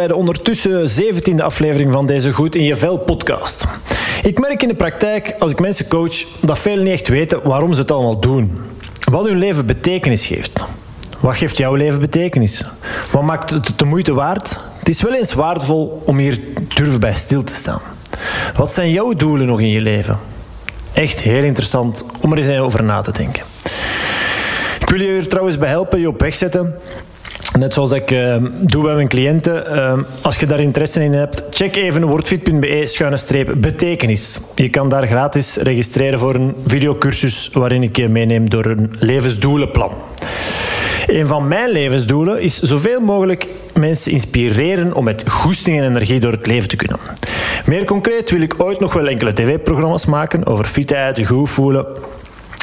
bij de ondertussen 17e aflevering van deze Goed in je Vel podcast. Ik merk in de praktijk, als ik mensen coach, dat velen niet echt weten waarom ze het allemaal doen. Wat hun leven betekenis geeft. Wat geeft jouw leven betekenis? Wat maakt het de moeite waard? Het is wel eens waardevol om hier durven bij stil te staan. Wat zijn jouw doelen nog in je leven? Echt heel interessant om er eens over na te denken. Ik wil je er trouwens bij helpen, je op weg zetten. Net zoals ik uh, doe bij mijn cliënten. Uh, als je daar interesse in hebt, check even wordfit.be betekenis. Je kan daar gratis registreren voor een videocursus waarin ik je meeneem door een levensdoelenplan. Een van mijn levensdoelen is zoveel mogelijk mensen inspireren om met goesting en energie door het leven te kunnen. Meer concreet wil ik ooit nog wel enkele tv-programma's maken over fitheid, goed voelen.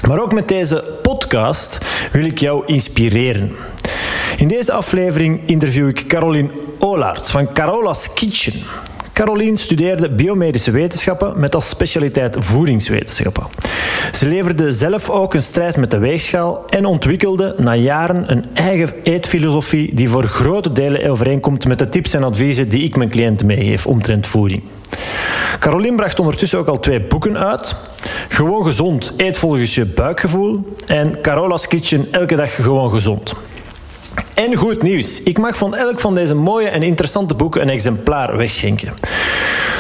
Maar ook met deze podcast wil ik jou inspireren. In deze aflevering interview ik Caroline Olaerts van Carola's Kitchen. Caroline studeerde biomedische wetenschappen met als specialiteit voedingswetenschappen. Ze leverde zelf ook een strijd met de weegschaal en ontwikkelde na jaren een eigen eetfilosofie die voor grote delen overeenkomt met de tips en adviezen die ik mijn cliënten meegeef omtrent voeding. Caroline bracht ondertussen ook al twee boeken uit. Gewoon gezond, eet volgens je buikgevoel. En Carola's Kitchen, elke dag gewoon gezond. En goed nieuws. Ik mag van elk van deze mooie en interessante boeken een exemplaar wegschenken.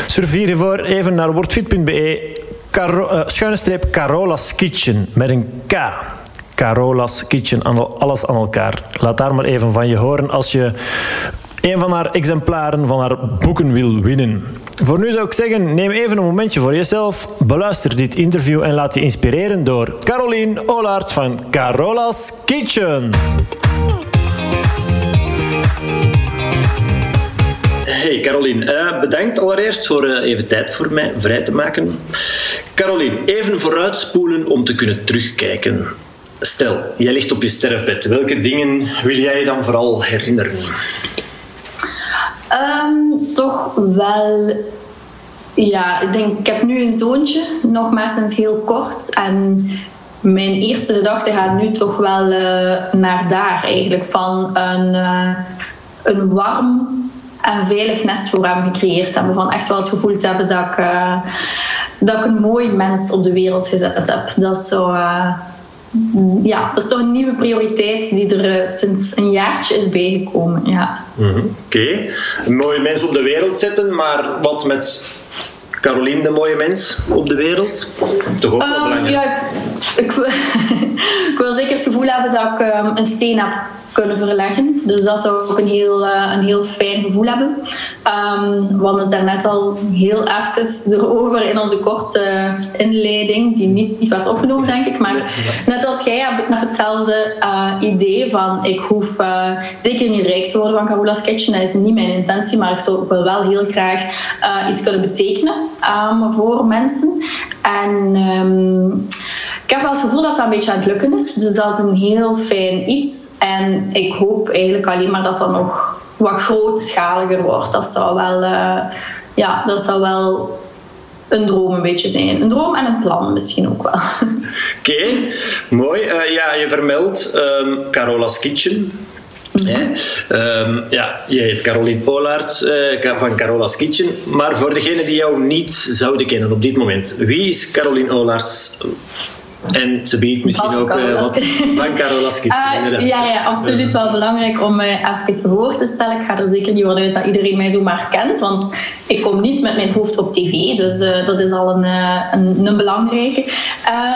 Surf hiervoor even naar wordfit.be uh, schuine streep Carola's Kitchen met een K. Carola's Kitchen, alles aan elkaar. Laat daar maar even van je horen als je een van haar exemplaren van haar boeken wil winnen. Voor nu zou ik zeggen, neem even een momentje voor jezelf, beluister dit interview en laat je inspireren door Caroline Olaerts van Carola's Kitchen. Hey Caroline, uh, bedankt allereerst voor uh, even tijd voor mij vrij te maken. Caroline, even vooruitspoelen om te kunnen terugkijken. Stel, jij ligt op je sterfbed. Welke dingen wil jij je dan vooral herinneren? Um, toch wel. Ja, ik denk, ik heb nu een zoontje, nog maar sinds heel kort. En mijn eerste gedachte gaat nu toch wel uh, naar daar eigenlijk. Van een, een warm en veilig nest voor hem gecreëerd hebben. Van echt wel het gevoel te hebben dat ik, uh, dat ik een mooi mens op de wereld gezet heb. Dat is zo... Ja, dat is toch een nieuwe prioriteit die er sinds een jaartje is bijgekomen. Ja. -hmm. Oké, okay. mooie mens op de wereld zetten, maar wat met Caroline, de mooie mens op de wereld? Toch ook wel um, belangrijk? Ja, ik, ik, ik, wil zeker het gevoel hebben dat ik um, een steen heb kunnen verleggen. Dus dat zou ook een heel, uh, een heel fijn gevoel hebben. Um, we hadden het daarnet al heel even erover in onze korte inleiding, die niet, niet werd opgenomen, denk ik. Maar net als jij heb ik net hetzelfde uh, idee van ik hoef uh, zeker niet rijk te worden van Carola's Kitchen. Dat is niet mijn intentie, maar ik zou wel, wel heel graag iets kunnen betekenen um, voor mensen. En um, ik heb wel het gevoel dat dat een beetje aan het lukken is. Dus dat is een heel fijn iets. En ik hoop eigenlijk alleen maar dat dat nog wat grootschaliger wordt. Dat zou wel, uh, ja, dat zou wel een droom een beetje zijn. Een droom en een plan misschien ook wel. Oké, okay, mooi. Uh, ja, je vermeldt um, Carola's Kitchen. Ja, um, ja, je heet Caroline Polaert uh, van Carola's Kitchen. Maar voor degenen die jou niet zouden kennen op dit moment, wie is Caroline Olaerts? En ze biedt misschien ook uh, wat van Carola's Kitchen. Uh, ja, ja, absoluut wel belangrijk om uh, even voor te stellen. Ik ga er zeker niet vanuit dat iedereen mij zomaar kent, want ik kom niet met mijn hoofd op tv, dus dat is al een, een, een belangrijke.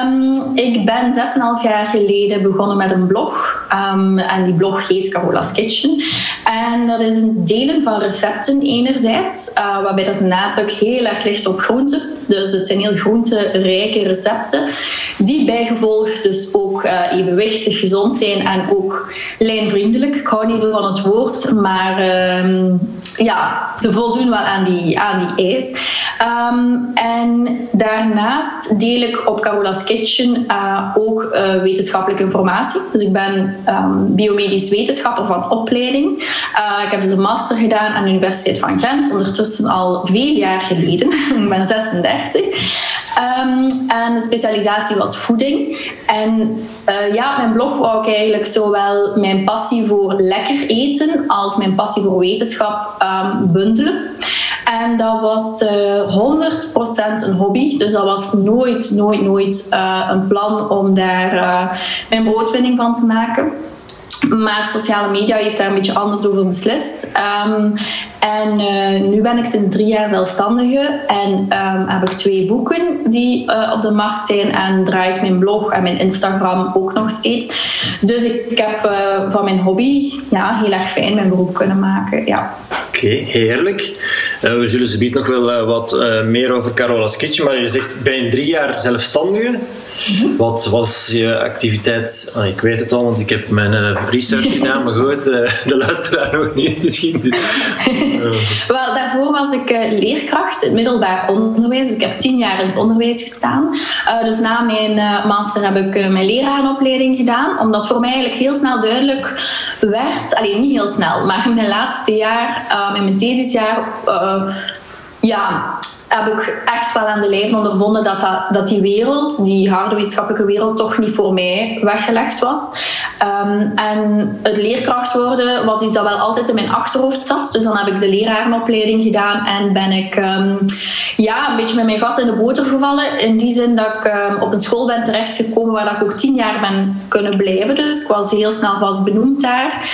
Um, ik ben 6,5 jaar geleden begonnen met een blog um, en die blog heet Carola's Kitchen. En dat is een delen van recepten enerzijds, waarbij dat de nadruk heel erg ligt op groenten. Dus het zijn heel groenterijke recepten die bijgevolg dus ook uh, evenwichtig gezond zijn en ook lijnvriendelijk. Ik hou niet zo van het woord, maar uh, ja, te voldoen wel aan die, aan die eis. Ehm, en daarnaast deel ik op Carola's Kitchen uh, ook uh, wetenschappelijke informatie. Dus ik ben um, biomedisch wetenschapper van opleiding. Ik heb dus een master gedaan aan de Universiteit van Gent, ondertussen al veel jaar geleden. ik ben 36. Um, en de specialisatie was voeding. En ja, mijn blog wou ik eigenlijk zowel mijn passie voor lekker eten als mijn passie voor wetenschap um, bundelen. En dat was uh, 100% een hobby. Dus dat was nooit, nooit, nooit uh, een plan om daar mijn broodwinning van te maken. Maar sociale media heeft daar een beetje anders over beslist. Um, en uh, nu ben ik sinds drie jaar zelfstandige en um, heb ik twee boeken die uh, op de markt zijn. En draait mijn blog en mijn Instagram ook nog steeds. Dus ik heb uh, van mijn hobby ja, heel erg fijn mijn beroep kunnen maken. Ja. Oké, heerlijk. we zullen ze nog wel wat meer over Carola's Kitchen. Maar je zegt, je drie jaar zelfstandige? Wat was je activiteit? Oh, ik weet het al, want ik heb mijn research gedaan, maar goed, de luisteraar nog niet misschien. Wel, daarvoor was ik uh, leerkracht in het middelbaar onderwijs. Dus ik heb tien jaar in het onderwijs gestaan. Uh, dus na mijn uh, master heb ik mijn leraaropleiding gedaan. Omdat voor mij eigenlijk heel snel duidelijk werd... Alleen niet heel snel, maar in mijn laatste jaar, in mijn thesisjaar... ja, heb ik echt wel aan de lijf ondervonden dat, dat, die wereld, die harde wetenschappelijke wereld, toch niet voor mij weggelegd was. Um, en het leerkracht worden was iets dat wel altijd in mijn achterhoofd zat. Dus dan heb ik de lerarenopleiding gedaan en ben ik um, ja, een beetje met mijn gat in de boter gevallen. In die zin dat ik um, op een school ben terechtgekomen waar ik ook tien jaar ben kunnen blijven. Dus ik was heel snel vast benoemd daar.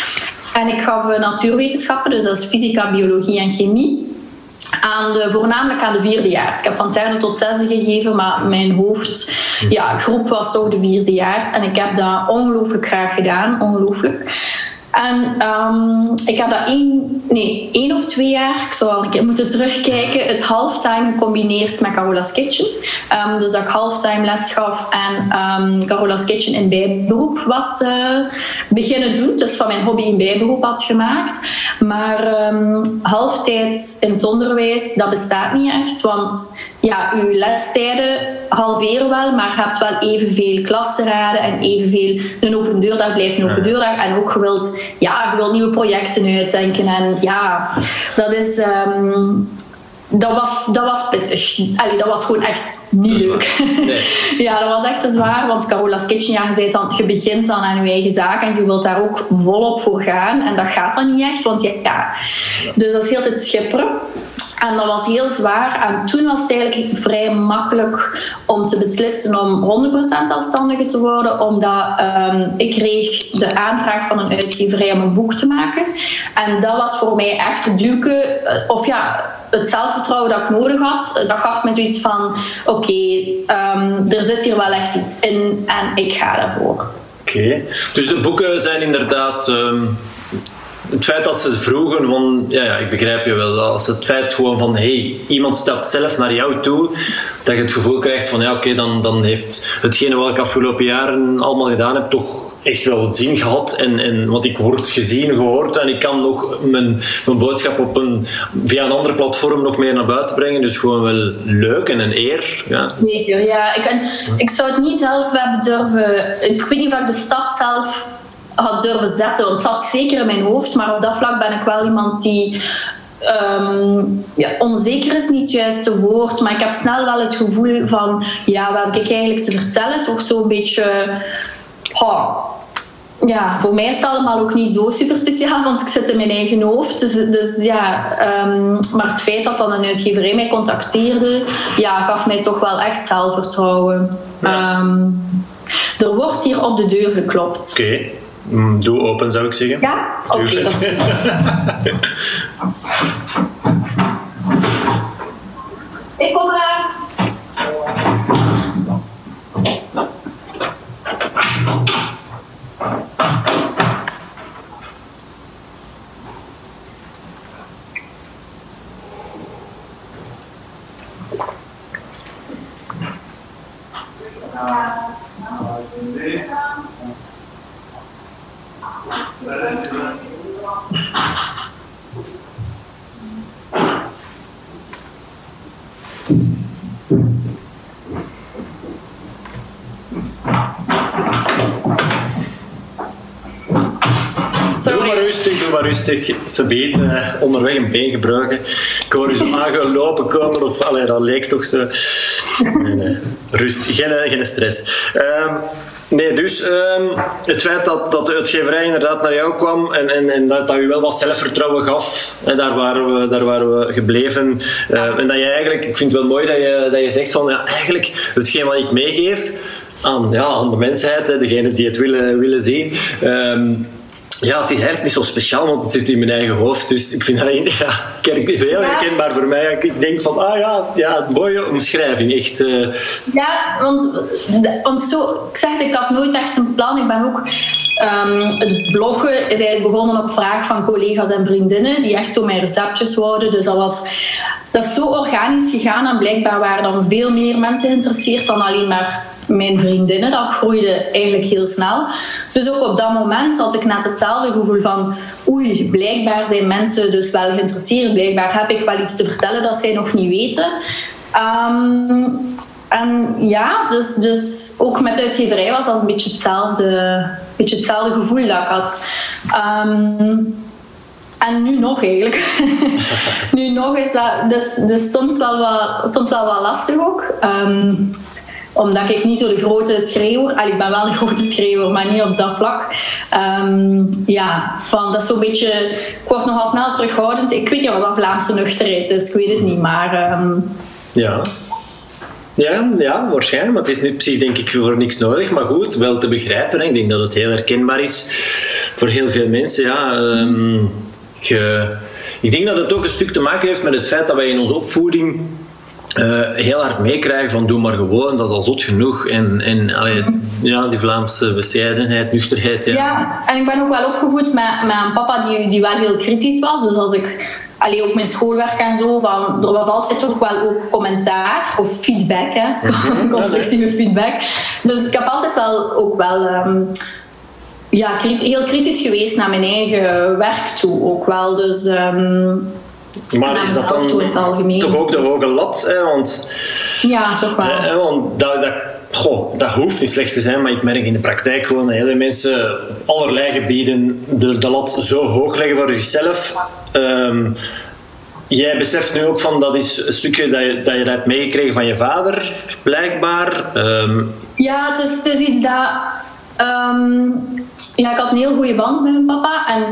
En ik gaf natuurwetenschappen, dus dat is fysica, biologie en chemie aan de, voornamelijk aan de vierdejaars. Ik heb van derde tot zesde gegeven, maar mijn hoofdgroep ja, groep was toch de vierdejaars. En ik heb dat ongelooflijk graag gedaan, ongelooflijk. En um, ik heb dat één, nee, één of twee jaar, ik zou keer moeten terugkijken, het halftime gecombineerd met Carola's Kitchen. Um, dus dat ik halftime les gaf en um, Carola's Kitchen in bijberoep was uh, beginnen doen. Dus van mijn hobby een bijberoep had gemaakt. Maar halftijd in het onderwijs, dat bestaat niet echt. Want ja, uw lestijden halveren wel, maar je hebt wel evenveel klassenraden en evenveel een open deurdag blijft een open deurdag. En ook gewild, ja, je wilt nieuwe projecten uitdenken. En ja, dat is. Um, dat was, dat was pittig. Allee, dat was gewoon echt niet leuk. Nee. ja, dat was echt te zwaar. Want Carola's Kitchen, ja, je, dan, je begint dan aan je eigen zaak en je wilt daar ook volop voor gaan. En dat gaat dan niet echt, want ja, ja. Dus dat is heel tijd schipperen. En dat was heel zwaar. En toen was het eigenlijk vrij makkelijk om te beslissen om 100% zelfstandige te worden. Omdat um, ik kreeg de aanvraag van een uitgeverij om een boek te maken. En dat was voor mij echt het duwke, eh, of ja, het zelfvertrouwen dat ik nodig had. Dat gaf me zoiets van, oké, um, er zit hier wel echt iets in en ik ga daarvoor. Oké, dus de boeken zijn inderdaad... Um het feit dat ze vroegen, van, ja, ja, ik begrijp je wel, als het feit gewoon van hey, iemand stapt zelf naar jou toe, dat je het gevoel krijgt van ja, oké, dan, dan heeft hetgene wat ik afgelopen jaren allemaal gedaan heb, toch echt wel zin gehad. En, en wat ik word gezien, gehoord en ik kan nog mijn, mijn boodschap op een, via een andere platform nog meer naar buiten brengen. Dus gewoon wel leuk en een eer. Ja. Zeker, ja. Ik, ik zou het niet zelf hebben durven. Ik weet niet of de stap zelf had durven zetten. Want het zat zeker in mijn hoofd, maar op dat vlak ben ik wel iemand die. Um, ja, onzeker is niet het juiste woord, maar ik heb snel wel het gevoel van: ja, wat heb ik eigenlijk te vertellen? Toch zo'n beetje. Oh, ja, voor mij is het allemaal ook niet zo super speciaal, want ik zit in mijn eigen hoofd. Dus, dus ja, um, maar het feit dat dan een uitgeverij mij contacteerde, ja, gaf mij toch wel echt zelfvertrouwen. Ja. Um, er wordt hier op de deur geklopt. Oké. Mm, doe open, zou ik zeggen. Ja? Oké, okay, dat is Ik kom eraan. Ze beet uh, onderweg een been gebruiken. Ik hoor je zo aangelopen komen, of allee, dat leek toch zo. Nee. Rust, geen, geen stress. Um, Nee, dus um, het feit dat, dat de uitgeverij inderdaad naar jou kwam en, en, en dat, dat u wel wat zelfvertrouwen gaf, hè, daar, waren we, daar waren we gebleven. Uh, en dat je eigenlijk, ik vind het wel mooi dat je, dat je zegt van ja, eigenlijk hetgeen wat ik meegeef aan, ja, aan de mensheid, degene die het willen, willen zien. Ja, het is eigenlijk niet zo speciaal, want het zit in mijn eigen hoofd. Dus ik vind dat ja, kijk, heel herkenbaar voor mij. Ik denk van, ah ja, ja mooie omschrijving. Echt, uh... Ja, want, want zo, ik zeg ik had nooit echt een plan. Ik ben ook... Um, het bloggen is eigenlijk begonnen op vraag van collega's en vriendinnen die echt zo mijn receptjes wouden. Dus dat was dat is zo organisch gegaan en blijkbaar waren dan veel meer mensen geïnteresseerd dan alleen maar mijn vriendinnen. Dat groeide eigenlijk heel snel. Dus ook op dat moment had ik net hetzelfde gevoel van oei, blijkbaar zijn mensen dus wel geïnteresseerd. Blijkbaar heb ik wel iets te vertellen dat zij nog niet weten. Um, en ja, dus, dus ook met de uitgeverij was dat een beetje hetzelfde, beetje hetzelfde gevoel dat ik had. Um, en nu nog eigenlijk. nu nog is dat dus, dus soms, wel wat, soms wel wat lastig ook. Um, omdat ik niet zo de grote schreeuwer... Allee, ik ben wel een grote schreeuwer, maar niet op dat vlak. Um, ja, van, dat is beetje... Ik word nogal snel terughoudend. Ik weet niet wat Vlaamse nuchterheid is. Ik weet het niet, maar... Um, ja. Ja, ja, waarschijnlijk. Maar het is niet precies, denk ik, voor niks nodig. Maar goed, wel te begrijpen. Hè. Ik denk dat het heel herkenbaar is voor heel veel mensen. Ja, ik, uh, ik denk dat het ook een stuk te maken heeft met het feit dat wij in onze opvoeding uh, heel hard meekrijgen van doe maar gewoon, dat is al zot genoeg. En, en allee, ja, die Vlaamse bescheidenheid, nuchterheid. Ja. ja, en ik ben ook wel opgevoed met, met een papa die, die wel heel kritisch was. Dus als ik Allee, ook mijn schoolwerk en zo, van, er was altijd toch wel ook commentaar of feedback, hè? Mhm. constructieve feedback. Dus ik heb altijd wel ook wel um, ja, heel kritisch geweest naar mijn eigen werk toe ook wel. Dus um, maar is dat dan toch ook de hoge lat? Hè? Want, ja, toch wel. Hè, want dat, dat, goh, dat hoeft niet slecht te zijn, maar ik merk in de praktijk gewoon dat hele mensen op allerlei gebieden de, de lat zo hoog leggen voor zichzelf. Um, Jij beseft nu ook van dat is een stukje dat je, dat je hebt meegekregen van je vader, blijkbaar. Um, ja, het is, het is iets dat. Um, ja, ik had een heel goede band met mijn papa. En,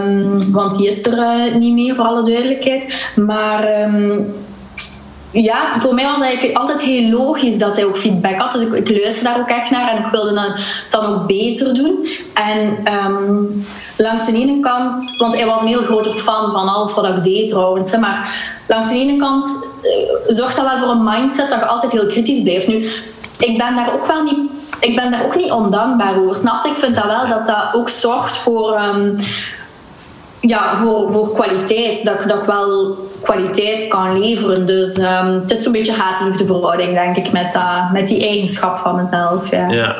um, want die is er uh, niet meer, voor alle duidelijkheid. Maar um, ja, voor mij was eigenlijk altijd heel logisch dat hij ook feedback had. Dus ik, ik luisterde daar ook echt naar en ik wilde dan, dan ook beter doen. En um, langs de ene kant, want hij was een heel grote fan van alles wat ik deed trouwens. Maar langs de ene kant uh, zorgt dat wel voor een mindset dat je altijd heel kritisch blijft. Nu, ik ben daar ook wel niet ik ben daar ook niet ondankbaar over. Snap Ik vind dat wel dat dat ook zorgt voor, um, ja, voor, voor kwaliteit. Dat, dat ik wel kwaliteit kan leveren. Dus um, het is zo'n beetje haat-liefde verhouding, denk ik, met, uh, met die eigenschap van mezelf. Ja. ja.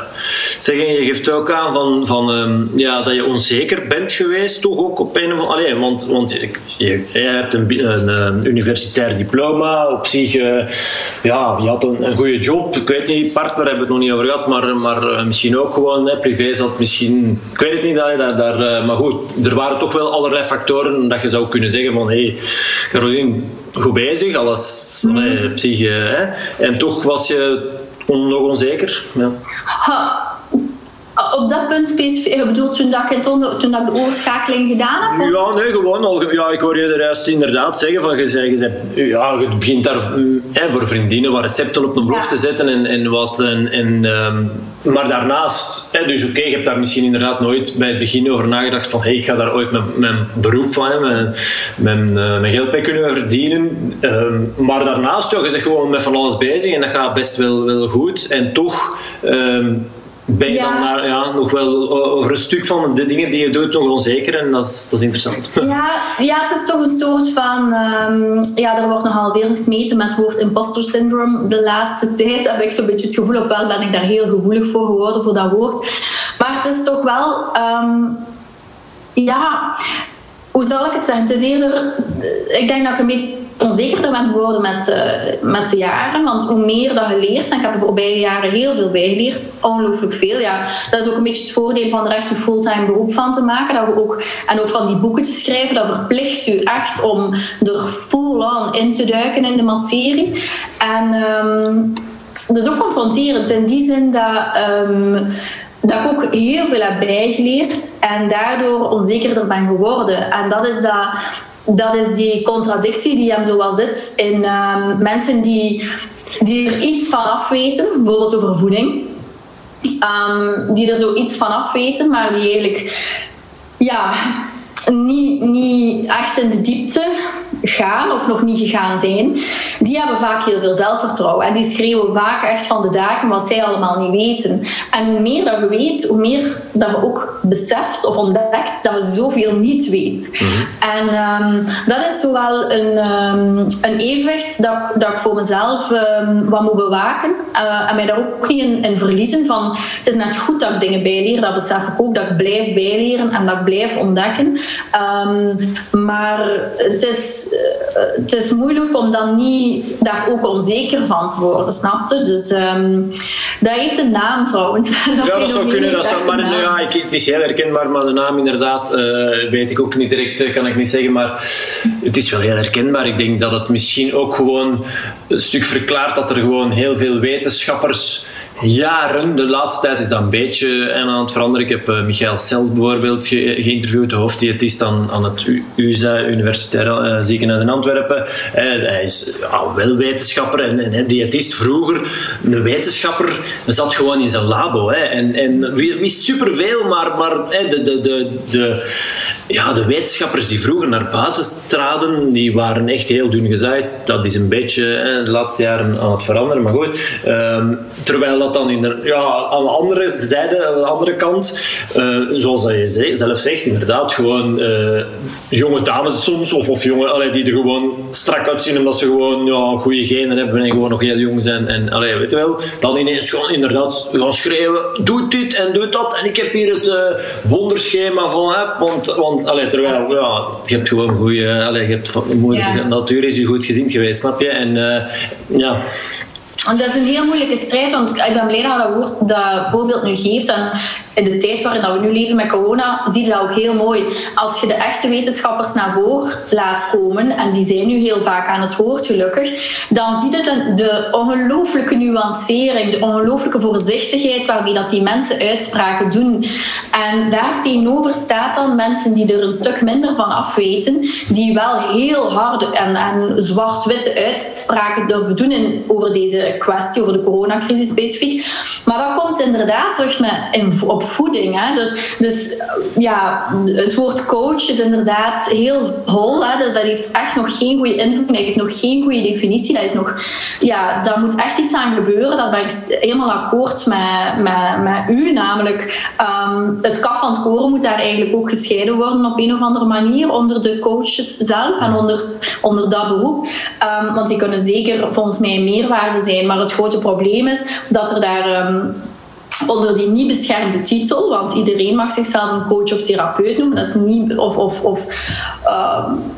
Zeg, je geeft ook aan van, van, um, ja, dat je onzeker bent geweest, toch ook op een of andere... Want, want je, hebt een, een, een, universitair diploma, op zich, uh, ja, je had een, een goede job. Ik weet niet, partner hebben we het nog niet over gehad, maar, maar uh, misschien ook gewoon, hè, privé zat misschien... Ik weet het niet, daar, daar, daar, maar goed, er waren toch wel allerlei factoren dat je zou kunnen zeggen van, hé, hey, goed bezig, alles mm. allee, psyche. Hè? En toch was je on, nog onzeker. Ja. Ha, op dat punt specifiek, je bedoelt toen, dat ik, toen dat ik de overschakeling gedaan heb? Ja, nee, gewoon al. Ja, ik hoor je er juist inderdaad zeggen van je, zei, je, ja, je begint daar hè, voor vriendinnen wat recepten op een blog te zetten en, en wat. En, en, um, maar daarnaast, hè, dus oké, okay, je hebt daar misschien inderdaad nooit bij het begin over nagedacht van hey, ik ga daar ooit mijn, mijn beroep van, hè, mijn, mijn, uh, mijn geld bij kunnen verdienen. Um, maar daarnaast, ja, je bent gewoon met van alles bezig en dat gaat best wel, wel goed. En toch. Um, ben je ja. dan daar ja, nog wel over een stuk van de dingen die je doet nog onzeker en dat is, dat is interessant. Ja, ja, het is toch een soort van... Um, ja, er wordt nogal veel gesmeten met het woord imposter syndrome. De laatste tijd heb ik zo'n beetje het gevoel, ofwel ben ik daar heel gevoelig voor geworden, voor dat woord. Maar het is toch wel... Um, ja, hoe zal ik het zeggen? Het is eerder... Ik denk dat ik een beetje onzekerder ben geworden met, uh, met de jaren. Want hoe meer dat je leert, en ik heb de voorbije jaren heel veel bijgeleerd, ongelooflijk veel. Ja, dat is ook een beetje het voordeel van er echt een fulltime beroep van te maken. Dat we ook, en ook van die boeken te schrijven, dat verplicht u echt om er full-on in te duiken in de materie. En um, dat is ook confronterend in die zin dat. Um, dat ik ook heel veel heb bijgeleerd en daardoor onzekerder ben geworden. En dat is dat dat is die contradictie die hem zo wel zit in um, mensen die, die er iets van af weten, bijvoorbeeld over voeding. Um, die er zo iets van af weten, maar die eigenlijk ja, niet, niet echt in de diepte gaan of nog niet gegaan zijn, die hebben vaak heel veel zelfvertrouwen. En die schreeuwen vaak echt van de daken wat zij allemaal niet weten. En hoe meer dat je weet, hoe meer dat je ook beseft of ontdekt dat je zoveel niet weet. Mhm. En um, dat is zowel een, um, een evenwicht dat, dat ik voor mezelf um, wat moet bewaken. Uh, en mij daar ook niet in, in, verliezen van het is net goed dat ik dingen bijleer, dat besef ik ook, dat ik blijf bijleren en dat ik blijf ontdekken. Maar het is eh, het is moeilijk om dan niet daar ook onzeker van te worden, snapte? Dus um, dat heeft een naam trouwens. Dat ja, dat zou kunnen. Dat zou, maar ja, ik, het is heel herkenbaar, maar de naam inderdaad uh, weet ik ook niet direct, eh, kan ik niet zeggen. Maar het is wel heel herkenbaar. Ik denk dat het misschien ook gewoon een stuk verklaart dat er gewoon heel veel wetenschappers jaren. De laatste tijd is dat een beetje aan het veranderen. Ik heb uh, Michael Selt bijvoorbeeld ge geïnterviewd, de hoofddiëtist aan, aan het UZA, Universitair uh, Ziekenhuis in Antwerpen. Hij is wel wetenschapper en, en, diëtist. Vroeger, een wetenschapper zat gewoon in zijn labo. Hè, en, en wist superveel, maar, maar de, de, de, de, ja, de wetenschappers die vroeger naar buiten traden, die waren echt heel dun gezaaid. Dat is een beetje de laatste jaren aan het veranderen, maar goed. Ehm, terwijl dat dan in de, ja, aan de andere zijde, aan de andere kant, uh, zoals je zelf zegt, inderdaad, gewoon uh, jonge dames soms, of, of jongen allee, die er gewoon strak uitzien omdat ze gewoon ja, goede genen hebben en gewoon nog heel jong zijn. En allee, weet je wel, dan ineens gewoon inderdaad gaan schreeuwen: doe dit en doe dat. En ik heb hier het uh, wonderschema van heb. Want, want allee, terwijl ja, je hebt gewoon goede, je hebt moeder, ja. natuur is je goed gezien geweest, snap je? En ja. En dat is een heel moeilijke strijd, want ik ben blij dat dat, woord, dat voorbeeld nu geeft. En in de tijd waarin we nu leven met corona, zie je dat ook heel mooi. Als je de echte wetenschappers naar voren laat komen, en die zijn nu heel vaak aan het woord gelukkig, dan zie je de ongelooflijke nuancering, de ongelooflijke voorzichtigheid waarmee dat die mensen uitspraken doen. En daartegenover staat dan mensen die er een stuk minder van afweten, die wel heel harde en, en zwart-witte uitspraken durven doen over deze kwestie, over de coronacrisis specifiek. Maar dat komt inderdaad terug met, op voeding. Hè. Dus, dus ja, het woord coach is inderdaad heel hol. Hè. Dus dat heeft echt nog geen goede invulling, dat heeft nog geen goede definitie. Dat is nog, ja, daar moet echt iets aan gebeuren. Dat ben ik helemaal akkoord met, met, u. Namelijk, um, het kaf van het koren moet daar eigenlijk ook gescheiden worden op een of andere manier onder de coaches zelf en onder, onder dat beroep. Um, want die kunnen zeker volgens mij meerwaarde zijn. Maar het grote probleem is dat er daar. Um, onder die niet beschermde titel, want iedereen mag zichzelf een coach of therapeut noemen, dat niet, of, of, of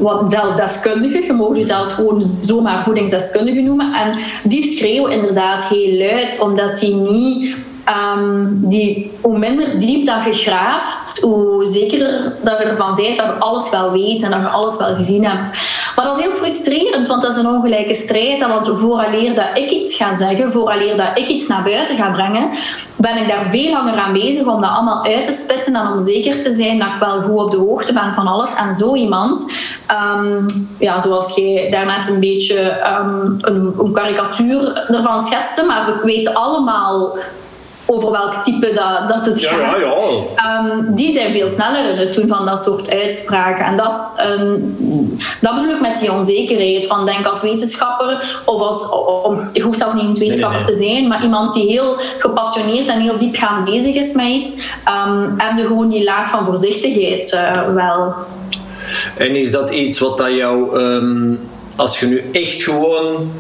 uh, zelfs deskundige, je mag je zelfs gewoon zomaar voedingsdeskundige noemen. En die schreeuwen inderdaad heel luid, omdat die niet Um, die, hoe minder diep dat je graaft, hoe zekerder dat je ervan bent dat je alles wel weet en dat je alles wel gezien hebt. Maar dat is heel frustrerend, want dat is een ongelijke strijd. Want vooraleer dat ik iets ga zeggen, vooraleer dat ik iets naar buiten ga brengen, ben ik daar veel langer aan bezig om dat allemaal uit te spitten en om zeker te zijn dat ik wel goed op de hoogte ben van alles. En zo iemand, um, ja, zoals jij daarnet een beetje um, een, een karikatuur ervan schetste, maar we weten allemaal over welk type dat, dat het gaat. Ja, ja, um, die zijn veel sneller in het doen van dat soort uitspraken. En dat, is, um, dat bedoel ik met die onzekerheid. Van denk als wetenschapper, of als, om, je hoeft als niet een wetenschapper te zijn, maar iemand die heel gepassioneerd en heel diepgaand bezig is met iets, um, en de gewoon die laag van voorzichtigheid uh, wel. En is dat iets wat dat jou, als je nu echt gewoon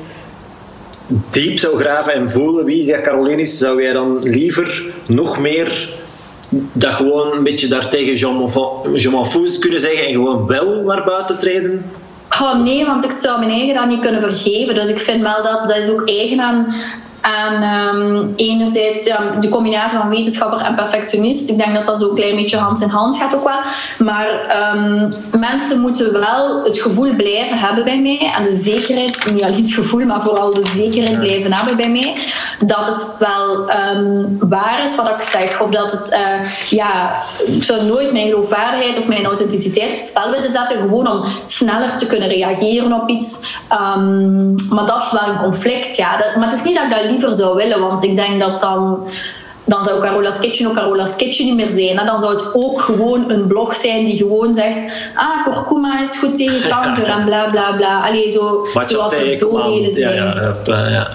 diep zou graven en voelen wie die Caroline is, zou jij dan liever nog meer dat gewoon een beetje daartegen Jean m'en fous kunnen zeggen en gewoon wel naar buiten treden? Oh nee, want ik zou mijn eigen dat niet kunnen vergeven. Dus ik vind wel dat dat is ook eigen aan, en um, enerzijds ja, de combinatie van wetenschapper en perfectionist. Ik denk dat dat zo een klein beetje hand in hand gaat ook wel. Maar um, mensen moeten wel het gevoel blijven hebben bij mij. En de zekerheid, niet alleen het gevoel, maar vooral de zekerheid blijven hebben bij mij. Dat het wel um, waar is wat ik zeg. Of dat het, uh, ja, ik zou nooit mijn geloofwaardigheid of mijn authenticiteit op spel willen zetten. Gewoon om sneller te kunnen reageren op iets. maar dat is wel een conflict. Ja. Dat, maar het is niet dat ik dat liever zou willen. Want ik denk dat dan dan zou Carola's Kitchen ook Carola's Kitchen niet meer zijn. Dan zou het ook gewoon een blog zijn die gewoon zegt: Ah, kurkuma is goed tegen kanker en bla bla bla. Allee, zo, zoals er zoveel zijn. Ja, ja, ja.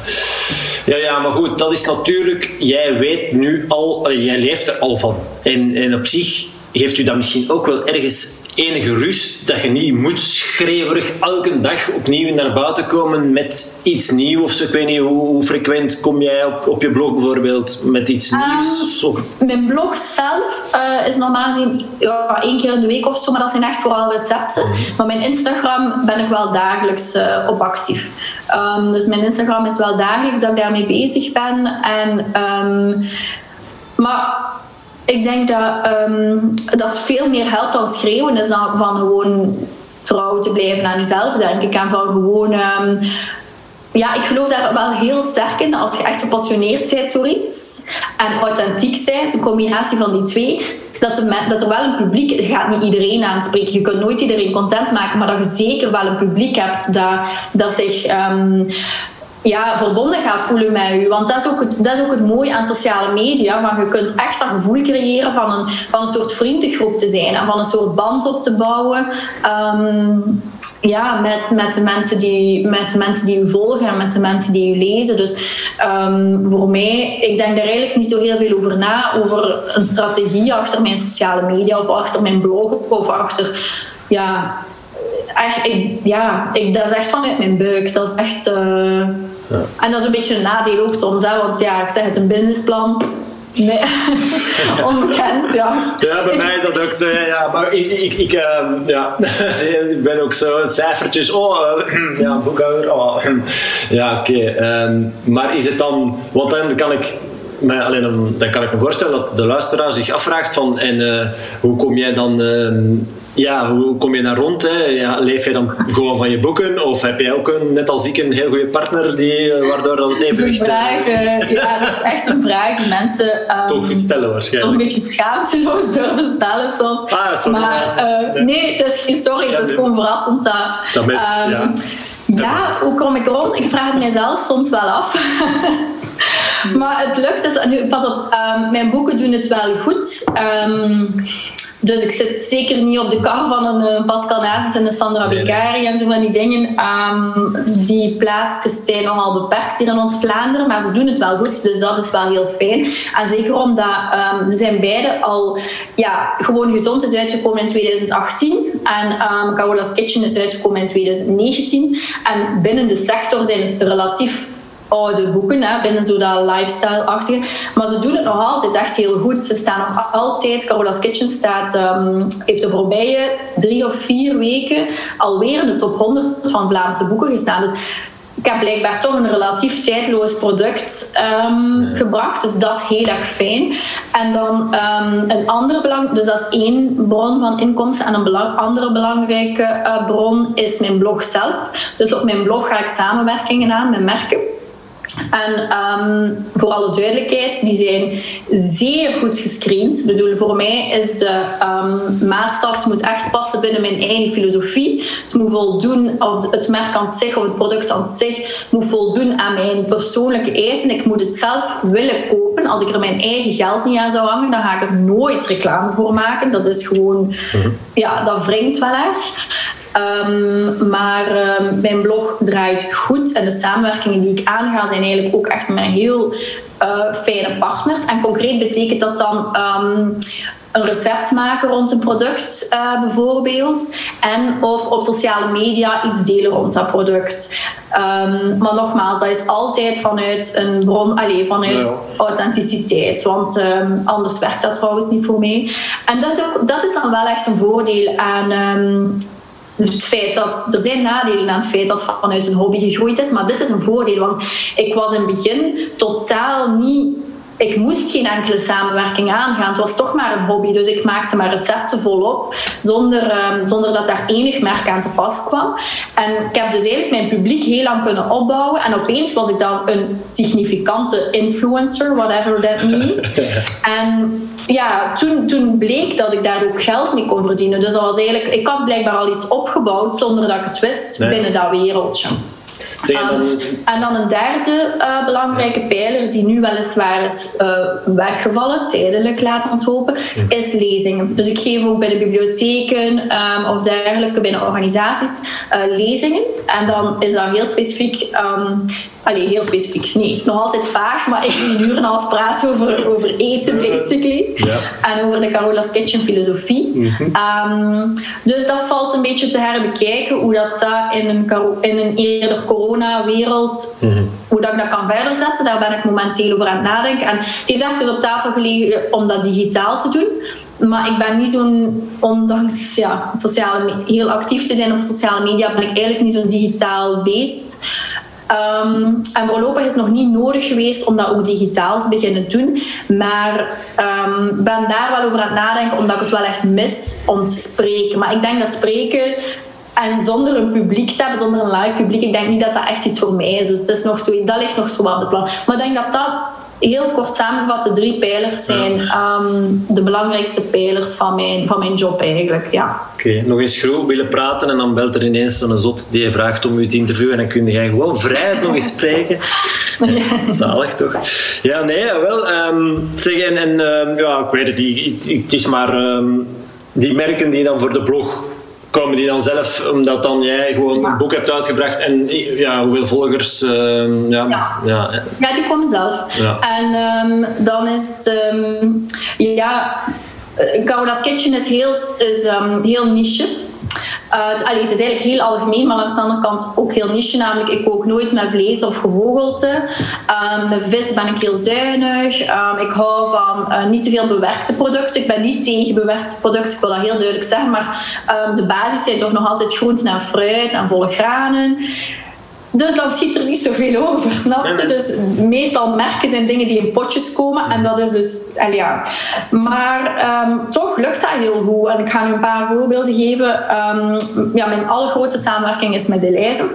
Ja, ja, maar goed, dat is natuurlijk, jij weet nu al, jij leeft er al van. En, en op zich geeft u dat misschien ook wel ergens enige rust dat je niet moet schreeuwerig elke dag opnieuw naar buiten komen met iets nieuws of zo. Ik weet niet hoe, hoe frequent kom jij op, op je blog bijvoorbeeld met iets ehm, nieuws? Mijn blog zelf uh, is normaal gezien ja, één keer in de week of zo, maar dat zijn echt vooral recepten. Mhm. Maar mijn Instagram ben ik wel dagelijks uh, op actief. Um, dus mijn Instagram is wel dagelijks dat ik daarmee bezig ben. En, um, maar ik denk dat um, dat veel meer helpt dan schreeuwen. Is dan van gewoon trouw te blijven aan jezelf, denk ik. En van gewoon. Um, ja, ik geloof daar wel heel sterk in. Als je echt gepassioneerd bent door iets en authentiek bent, een combinatie van die twee, dat er, dat er wel een publiek je gaat niet iedereen aanspreken. Je kunt nooit iedereen content maken, maar dat je zeker wel een publiek hebt dat, dat zich um, ja, verbonden gaat voelen met u. Want dat is, ook het, dat is ook het mooie aan sociale media. Van je kunt echt dat gevoel creëren van een, van een soort vriendengroep te zijn. En van een soort band op te bouwen. Um, ja, met, met, de mensen die, met de mensen die u volgen en met de mensen die u lezen. Dus um, voor mij, ik denk daar eigenlijk niet zo heel veel over na. Over een strategie achter mijn sociale media of achter mijn blog of achter... Ja, ik, ja, ik, dat is echt vanuit mijn buik. Dat is echt... Uh, ja. En dat is een beetje een nadeel ook soms, hè, want ja, ik zeg het, een businessplan. Nee, onbekend, ja. Ja, bij mij is dat ook zo, ja. ja. Maar ik, ik, ik, uh, ja. ik ben ook zo, cijfertjes, oh, uh, ja, boekhouder, oh, ja, oké. Okay. Um, maar is het dan, want dan kan ik maar alleen dan, dan, kan ik me voorstellen dat de luisteraar zich afvraagt van en uh, hoe kom jij dan uh, ja, hoe kom je daar rond? Hè? Ja, leef je dan gewoon van je boeken? Of heb jij ook een, net als ik een heel goede partner die, eh, waardoor dat het even... Dat vraag, uh, ja, dat is echt een vraag die mensen... Um, toch stellen waarschijnlijk. Toch een beetje schaamteloos durven stellen soms. Ah, sorry. Maar uh, nee, het is geen sorry, het is gewoon verrassend. Dat, dat met, um, ja. ja, hoe kom ik rond? Ik vraag het mijzelf soms wel af. maar het lukt dus. Nu, pas op, um, mijn boeken doen het wel goed. Dus ik zit zeker niet op de kar van een uh, Pascal Nazis en een Sandra Beccari en zo van die dingen. Um, die plaatsjes zijn nogal beperkt hier in ons Vlaanderen, maar ze doen het wel goed, dus dat is wel heel fijn. En zeker omdat um, ze zijn beide al ja, gewoon gezond is uitgekomen in 2018 en um, Carola's Kitchen is uitgekomen in 2019. En binnen de sector zijn het relatief oude boeken, hè, binnen zo dat lifestyle-achtige. Maar ze doen het nog altijd echt heel goed. Ze staan nog altijd, Carola's Kitchen staat, um, heeft de voorbije drie of vier weken alweer in de top 100 van Vlaamse boeken gestaan. Dus ik heb blijkbaar toch een relatief tijdloos product um, gebracht. Dus dat is heel erg fijn. En dan um, een andere belang, dus dat is één bron van inkomsten. En een belang, andere belangrijke uh, bron is mijn blog zelf. Dus op mijn blog ga ik samenwerkingen aan met merken. En um, voor alle duidelijkheid, die zijn zeer goed gescreend. Ik bedoel, voor mij is de um, maatstaf, moet echt passen binnen mijn eigen filosofie. Het moet voldoen, of het merk aan zich of het product aan zich moet voldoen aan mijn persoonlijke eisen. Ik moet het zelf willen kopen. Als ik er mijn eigen geld niet aan zou hangen, dan ga ik er nooit reclame voor maken. Dat is gewoon, mhm. ja, dat wringt wel erg. Um, maar um, mijn blog draait goed en de samenwerkingen die ik aanga zijn eigenlijk ook echt met heel uh, fijne partners. En concreet betekent dat dan um, een recept maken rond een product uh, bijvoorbeeld. En of op sociale media iets delen rond dat product. Um, maar nogmaals, dat is altijd vanuit een bron, allez, vanuit ja. authenticiteit. Want um, anders werkt dat trouwens niet voor mij. En dat is, ook, dat is dan wel echt een voordeel aan het feit dat er zijn nadelen aan het feit dat vanuit een hobby gegroeid is, maar dit is een voordeel, want ik was in het begin totaal niet ik moest geen enkele samenwerking aangaan. Het was toch maar een hobby, dus ik maakte maar recepten volop, zonder, um, zonder dat daar enig merk aan te pas kwam. En ik heb dus eigenlijk mijn publiek heel lang kunnen opbouwen. En opeens was ik dan een significante influencer, whatever that means. en ja, toen, toen bleek dat ik daar ook geld mee kon verdienen. Dus dat was eigenlijk, ik had blijkbaar al iets opgebouwd zonder dat ik het wist binnen dat wereldje. Um, en dan een derde uh, belangrijke pijler, die nu weliswaar is uh, weggevallen, tijdelijk laten we hopen, is lezingen. Dus ik geef ook bij de bibliotheken um, of dergelijke, binnen organisaties, uh, lezingen. En dan is dat heel specifiek um, Allee, heel specifiek. Nee, nog altijd vaag, maar ik een uur en een half praten over, over eten, basically. Ja. En over de Carola's Kitchen filosofie. Mm -hmm. dus dat valt een beetje te herbekijken, hoe dat, dat in, een, in een eerder corona-wereld, mm -hmm. hoe dat ik dat kan verder zetten. Daar ben ik momenteel over aan het nadenken. En het heeft even op tafel gelegen om dat digitaal te doen. Maar ik ben niet zo'n, ondanks ja, sociale, heel actief te zijn op sociale media, ben ik eigenlijk niet zo'n digitaal beest. Um, en voorlopig is het nog niet nodig geweest om dat ook digitaal te beginnen doen. Maar um, ben daar wel over aan het nadenken, omdat ik het wel echt mis om te spreken. Maar ik denk dat spreken en zonder een publiek te hebben, zonder een live publiek, ik denk niet dat dat echt iets voor mij is. Dus het is nog zo, dat ligt nog zo aan de plan. Maar ik denk dat dat heel kort samengevat de drie pijlers zijn um, de belangrijkste pijlers van mijn, van mijn job eigenlijk. Ja. Oké, nog eens groot willen praten en dan belt er ineens zo'n zot die je vraagt om u te interviewen en dan kun je gewoon vrijheid nog eens spreken. Ja. Zalig toch? Ja, nee, wel. Um, zeg, en, en um, ja, ik weet het, het is maar die merken die dan voor de blog komen die dan zelf, omdat dan jij gewoon een boek hebt uitgebracht en ja, hoeveel volgers? Uh, ja, ja. Ja. ja, die komen zelf. En um, dan is het, um, ja, Carolas Kitchen is heel, is, um, heel niche. Uh, het, allee, het is eigenlijk heel algemeen, maar langs de andere kant ook heel niche. Namelijk, ik kook nooit met vlees of gevogelte. Um, met vis ben ik heel zuinig. Um, ik hou van uh, niet te veel bewerkte producten. Ik ben niet tegen bewerkte producten, ik wil dat heel duidelijk zeggen. Maar um, de basis zijn toch nog altijd groenten en fruit en volle granen. Dus dan schiet er niet zoveel over, snap je? Dus meestal merken zijn dingen die in potjes komen. En dat is dus, ja. Maar um, toch lukt dat heel goed. En ik ga nu een paar voorbeelden geven. Um, ja, mijn allergrootste samenwerking is met Deleuze.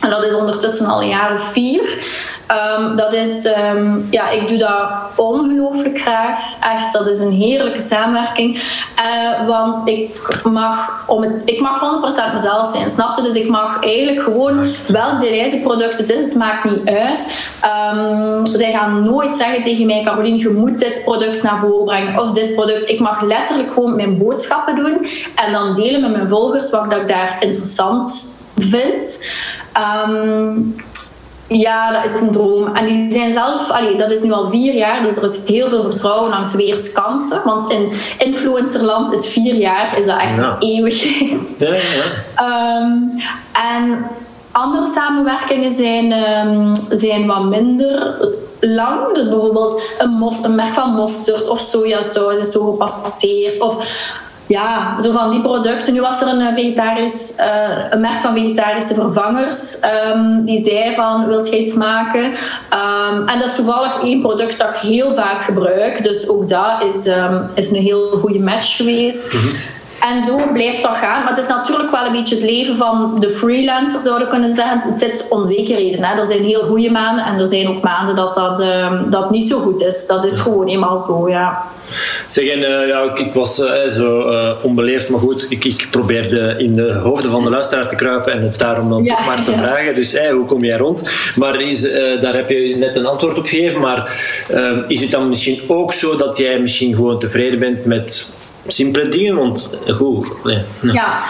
En dat is ondertussen al een jaar of vier. Um, dat is, um, ja, ik doe dat ongelooflijk graag. Echt, dat is een heerlijke samenwerking. Uh, want ik mag, om het, ik mag 100% mezelf zijn, snap je? Dus ik mag eigenlijk gewoon welk de reizenproduct het is, het maakt niet uit. Um, zij gaan nooit zeggen tegen mij, Caroline, je moet dit product naar voren brengen of dit product. Ik mag letterlijk gewoon mijn boodschappen doen en dan delen met mijn volgers wat ik daar interessant vind. Um, ja, dat is een droom. En die zijn zelf, allee, dat is nu al vier jaar, dus er is heel veel vertrouwen langs weerskanten. Want in influencerland is vier jaar is dat echt een eeuwigheid. Ja, ja. Um, en andere samenwerkingen zijn, um, zijn wat minder lang. Dus bijvoorbeeld een, mos, een merk van mosterd of sojasaus is zo gepasseerd. Of ja, zo van die producten. Nu was er een, vegetarisch, uh, een merk van vegetarische vervangers. Um, die zei van, wilt je iets maken? Um, en dat is toevallig één product dat ik heel vaak gebruik. Dus ook dat is, um, is een heel goede match geweest. Mm -hmm. En zo blijft dat gaan. Maar het is natuurlijk wel een beetje het leven van de freelancer, zouden we kunnen zeggen. Het zit onzekerheden. Hè. Er zijn heel goede maanden en er zijn ook maanden dat dat, dat niet zo goed is. Dat is gewoon eenmaal zo, ja. Zeg, en, uh, ja, ik, ik was uh, zo uh, onbeleefd, maar goed, ik, ik probeerde in de hoofden van de luisteraar te kruipen en het daarom dan ja, maar te ja. vragen. Dus hey, hoe kom jij rond? Maar is, daar heb je net een antwoord op gegeven, maar is het dan misschien ook zo dat jij misschien gewoon tevreden bent met simpele dingen? Want goed, nee. Ja,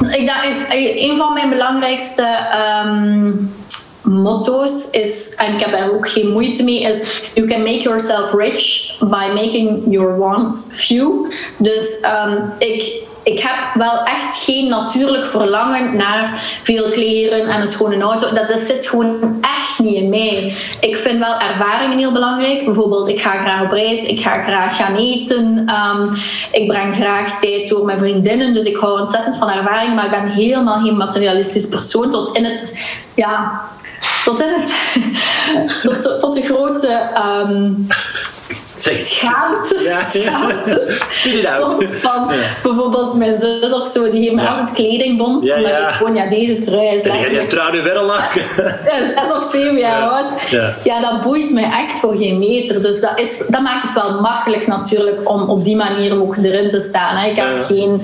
ik denk, een van mijn belangrijkste... Um, motto's is, en ik heb daar ook geen moeite mee, is you can make yourself rich by making your wants few. Dus um, ik, ik heb wel echt geen natuurlijk verlangen naar veel kleren en een schone auto. Dat, dat zit gewoon echt niet in mij. Ik vind wel ervaringen heel belangrijk. Bijvoorbeeld, ik ga graag op reis, ik ga graag gaan eten. Ehm, ik breng graag tijd door met vriendinnen. Dus ik hou ontzettend van ervaring, maar ik ben helemaal geen materialistisch persoon. Tot in het, ja, tot in het, tot, tot de grote. Um. Schaamte. Ja, schaamte. Soms van Ja. bijvoorbeeld mijn zus of zo, die heeft me Ja. altijd kledingbons. Ja, ja. ik gewoon, ja, deze trui is gaat je letterlijk trouw nu wel aan. zes of zeven jaar Ja. oud. Ja. Ja. dat boeit mij echt voor geen meter. Dus dat, is, dat maakt het wel makkelijk natuurlijk om op die manier ook erin te staan. Hè. Ik heb Ja. geen...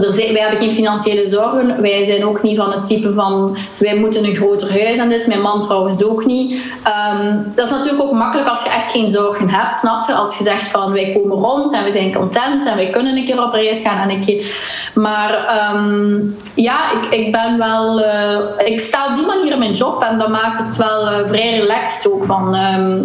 Wij hebben geen financiële zorgen. Wij zijn ook niet van het type van wij moeten een groter huis en dit. Mijn man trouwens ook niet. Ehm, dat is natuurlijk ook makkelijk als je echt geen zorgen hebt, snap je? Als je zegt van wij komen rond en we zijn content en wij kunnen een keer op reis gaan en een keer. Maar ehm, ja, ik, ik ben wel. eh, ik sta op die manier in mijn job en dat maakt het wel eh, vrij relaxed ook van. ehm,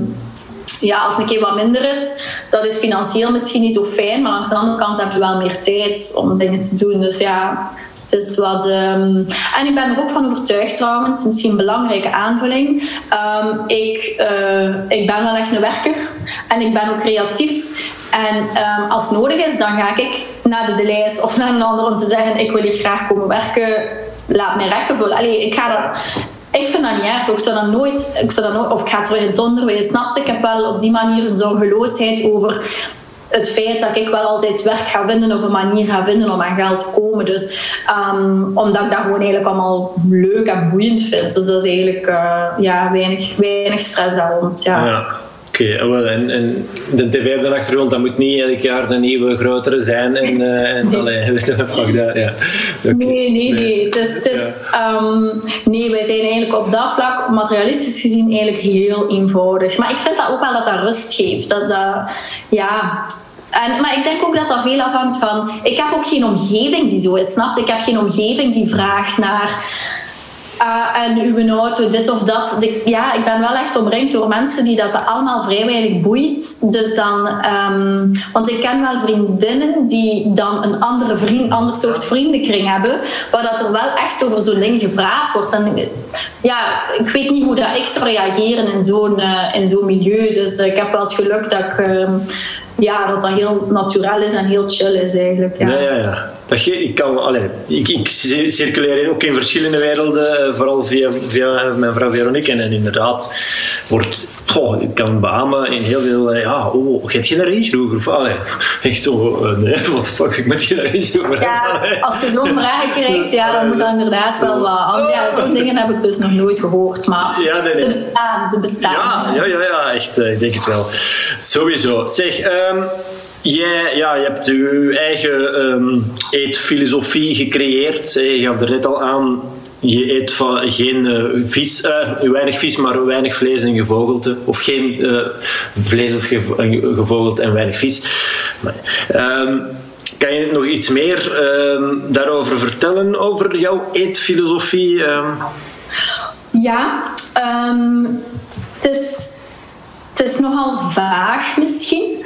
ja, als het een keer wat minder is, dat is financieel misschien niet zo fijn, maar langs de andere kant heb je wel meer tijd om dingen te doen. Dus ja, het is wat. ehm, En ik ben er ook van overtuigd trouwens, misschien een belangrijke aanvulling. Ehm, ik, eh, ik ben wel echt een werker en ik ben ook creatief. En ehm, als nodig is, dan ga ik naar de Deleis of naar een ander om te zeggen: Ik wil hier graag komen werken, laat mij rekken vullen. Allee, ik ga. Ik vind dat niet erg. Ik zou dat nooit, ik zou dat nooit of ik ga terug in het onderwijs. Snap? Ik heb wel op die manier zorgeloosheid over het feit dat ik wel altijd werk ga vinden of een manier ga vinden om aan geld te komen. Dus ehm, omdat ik dat gewoon eigenlijk allemaal leuk en boeiend vind. Dus dat is eigenlijk eh, ja, weinig, weinig stress daar rond. Ja. Ja. Oké, ah, en, en de tv op de achtergrond, dat moet niet elk jaar een nieuwe, grotere zijn. En, eh en allee, weet je, fuck dat, ja. Nee, nee, nee. Het is, het is, ehm, nee, wij zijn eigenlijk op dat vlak, materialistisch gezien, eigenlijk heel eenvoudig. Maar ik vind dat ook wel dat dat rust geeft. Dat, dat, ja... En, maar ik denk ook dat dat veel afhangt van... Ik heb ook geen omgeving die zo is, snap? Ik heb geen omgeving die vraagt naar... ah, en uw auto, dit of dat. Ja, ik ben wel echt omringd door mensen die dat allemaal vrij weinig boeit. Dus dan... ehm, want ik ken wel vriendinnen die dan een andere vriend, ander soort vriendenkring hebben, waar dat er wel echt over zo'n ding gepraat wordt. En ja, ik weet niet hoe dat ik zou reageren in zo'n eh, in zo'n milieu. Dus eh, ik heb wel het geluk dat ik... ehm, ja, dat dat heel natuurlijk is en heel chill is eigenlijk. Ja. Ja, ja, ja. Dat je, ik, kan, ik, ik circuleer ook in verschillende werelden, eh, vooral via, via mijn vrouw Veronique. En, en inderdaad, wordt, goh, ik kan beamen in heel veel, eh, ja, oh, je hebt geen Range Rover? Allee, echt zo, eh, nee, what the fuck, ik moet geen Range Rover Ja, als je zo'n vragen krijgt, ja, dan moet dat inderdaad wel wat. Ja, zo'n dingen heb ik dus nog nooit gehoord, maar Ja, nee, nee. ze bestaan, ze bestaan. Ja, ja, ja, ja echt, ik denk het wel. Sowieso. Zeg, ehm, jij, ja, je hebt je eigen ehm, eetfilosofie gecreëerd. Je gaf er net al aan, je eet van geen eh, vis, eh, weinig vis, maar weinig vlees en gevogelte. Of geen eh, vlees of gevogelte en weinig vis. Ehm, kan je nog iets meer ehm, daarover vertellen, over jouw eetfilosofie? Ja, het, is, het is nogal vaag misschien.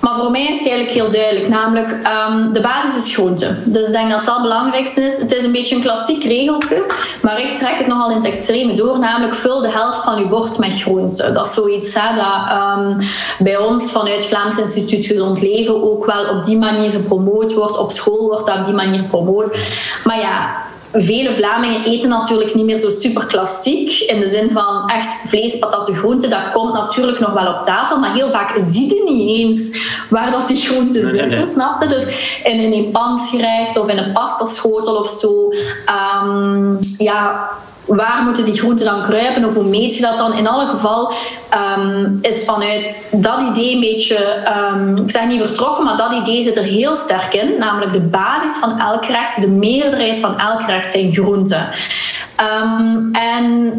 Maar voor mij is het eigenlijk heel duidelijk. Namelijk, ehm, de basis is groente. Dus ik denk dat dat het belangrijkste is. Het is een beetje een klassiek regeltje. Maar ik trek het nogal in het extreme door. Namelijk, vul de helft van je bord met groente. Dat is zoiets dat ehm, bij ons vanuit Vlaams Instituut Gezond Leven ook wel op die manier gepromoot wordt. Op school wordt dat op die manier gepromoot. Maar ja, Vele Vlamingen eten natuurlijk niet meer zo super klassiek. In de zin van echt vlees, patatten, groenten. Dat komt natuurlijk nog wel op tafel. Maar heel vaak zie je niet eens waar dat die groenten Nee, zitten. nee. Snap je? Dus in een Japansgerecht of in een pastaschotel of zo. ehm, ja, waar moeten die groenten dan kruipen of hoe meet je dat dan? In alle geval ehm, is vanuit dat idee een beetje, ehm, ik zeg niet vertrokken, maar dat idee zit er heel sterk in. Namelijk de basis van elk gerecht, de meerderheid van elk gerecht zijn groenten. Ehm, en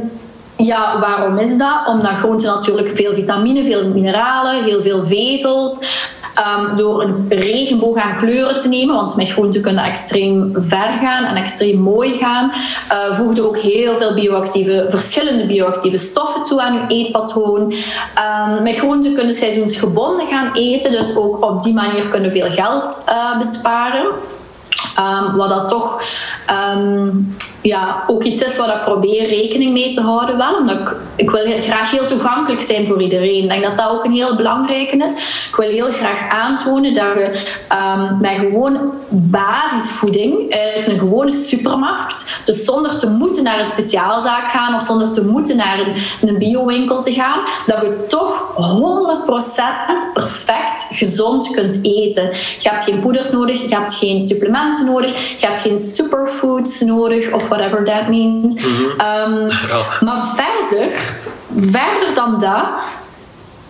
ja, waarom is dat? Omdat groenten natuurlijk veel vitamine, veel mineralen, heel veel vezels. ehm, door een regenboog aan kleuren te nemen, want met groenten kunnen extreem ver gaan en extreem mooi gaan, uh, voegde ook heel veel bioactieve, verschillende bioactieve stoffen toe aan je eetpatroon. Ehm, met groenten kunnen seizoensgebonden gaan eten, dus ook op die manier kunnen veel geld uh, besparen. Um, wat dat toch um, ja, ook iets is waar ik probeer rekening mee te houden. Wel, omdat ik, ik wil graag heel toegankelijk zijn voor iedereen. Ik denk dat dat ook een heel belangrijke is. Ik wil heel graag aantonen dat je um, met gewoon basisvoeding uit een gewone supermarkt, dus zonder te moeten naar een speciaalzaak gaan of zonder te moeten naar een, een biowinkel te gaan, dat je toch 100% perfect gezond kunt eten. Je hebt geen poeders nodig, je hebt geen supplementen nodig, je hebt geen superfoods nodig of whatever that means. Mhm. Ehm, maar verder, verder dan dat,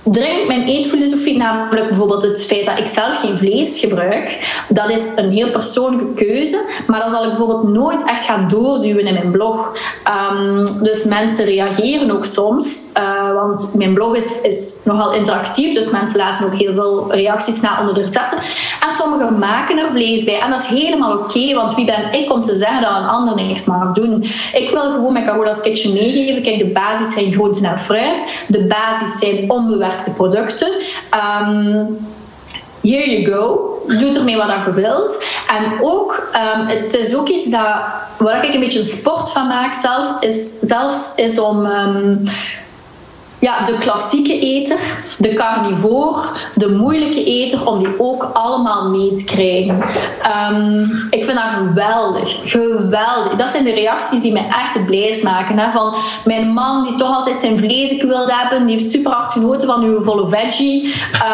dringt mijn eetfilosofie, namelijk bijvoorbeeld het feit dat ik zelf geen vlees gebruik, dat is een heel persoonlijke keuze, maar dat zal ik bijvoorbeeld nooit echt gaan doorduwen in mijn blog. Ehm, dus mensen reageren ook soms, uh, want mijn blog is, is nogal interactief, dus mensen laten ook heel veel reacties na onder de recepten. En sommigen maken er vlees bij. En dat is helemaal oké, want wie ben ik om te zeggen dat een ander niks mag doen? Ik wil gewoon met Carola's Kitchen meegeven, kijk, de basis zijn groenten en fruit, de basis zijn onbewerkte producten. Um, here you go. Doe ermee wat je wilt. En ook, um, het is ook iets dat, waar ik een beetje sport van maak zelf, is, zelfs is om... Um, ja, de klassieke eter, de carnivore, de moeilijke eter, om die ook allemaal mee te krijgen. Ehm, ik vind dat geweldig. Geweldig. Dat zijn de reacties die mij echt het blijst maken. Hè? Van mijn man die toch altijd zijn vlees wil hebben, die heeft super hard genoten van uw volle veggie,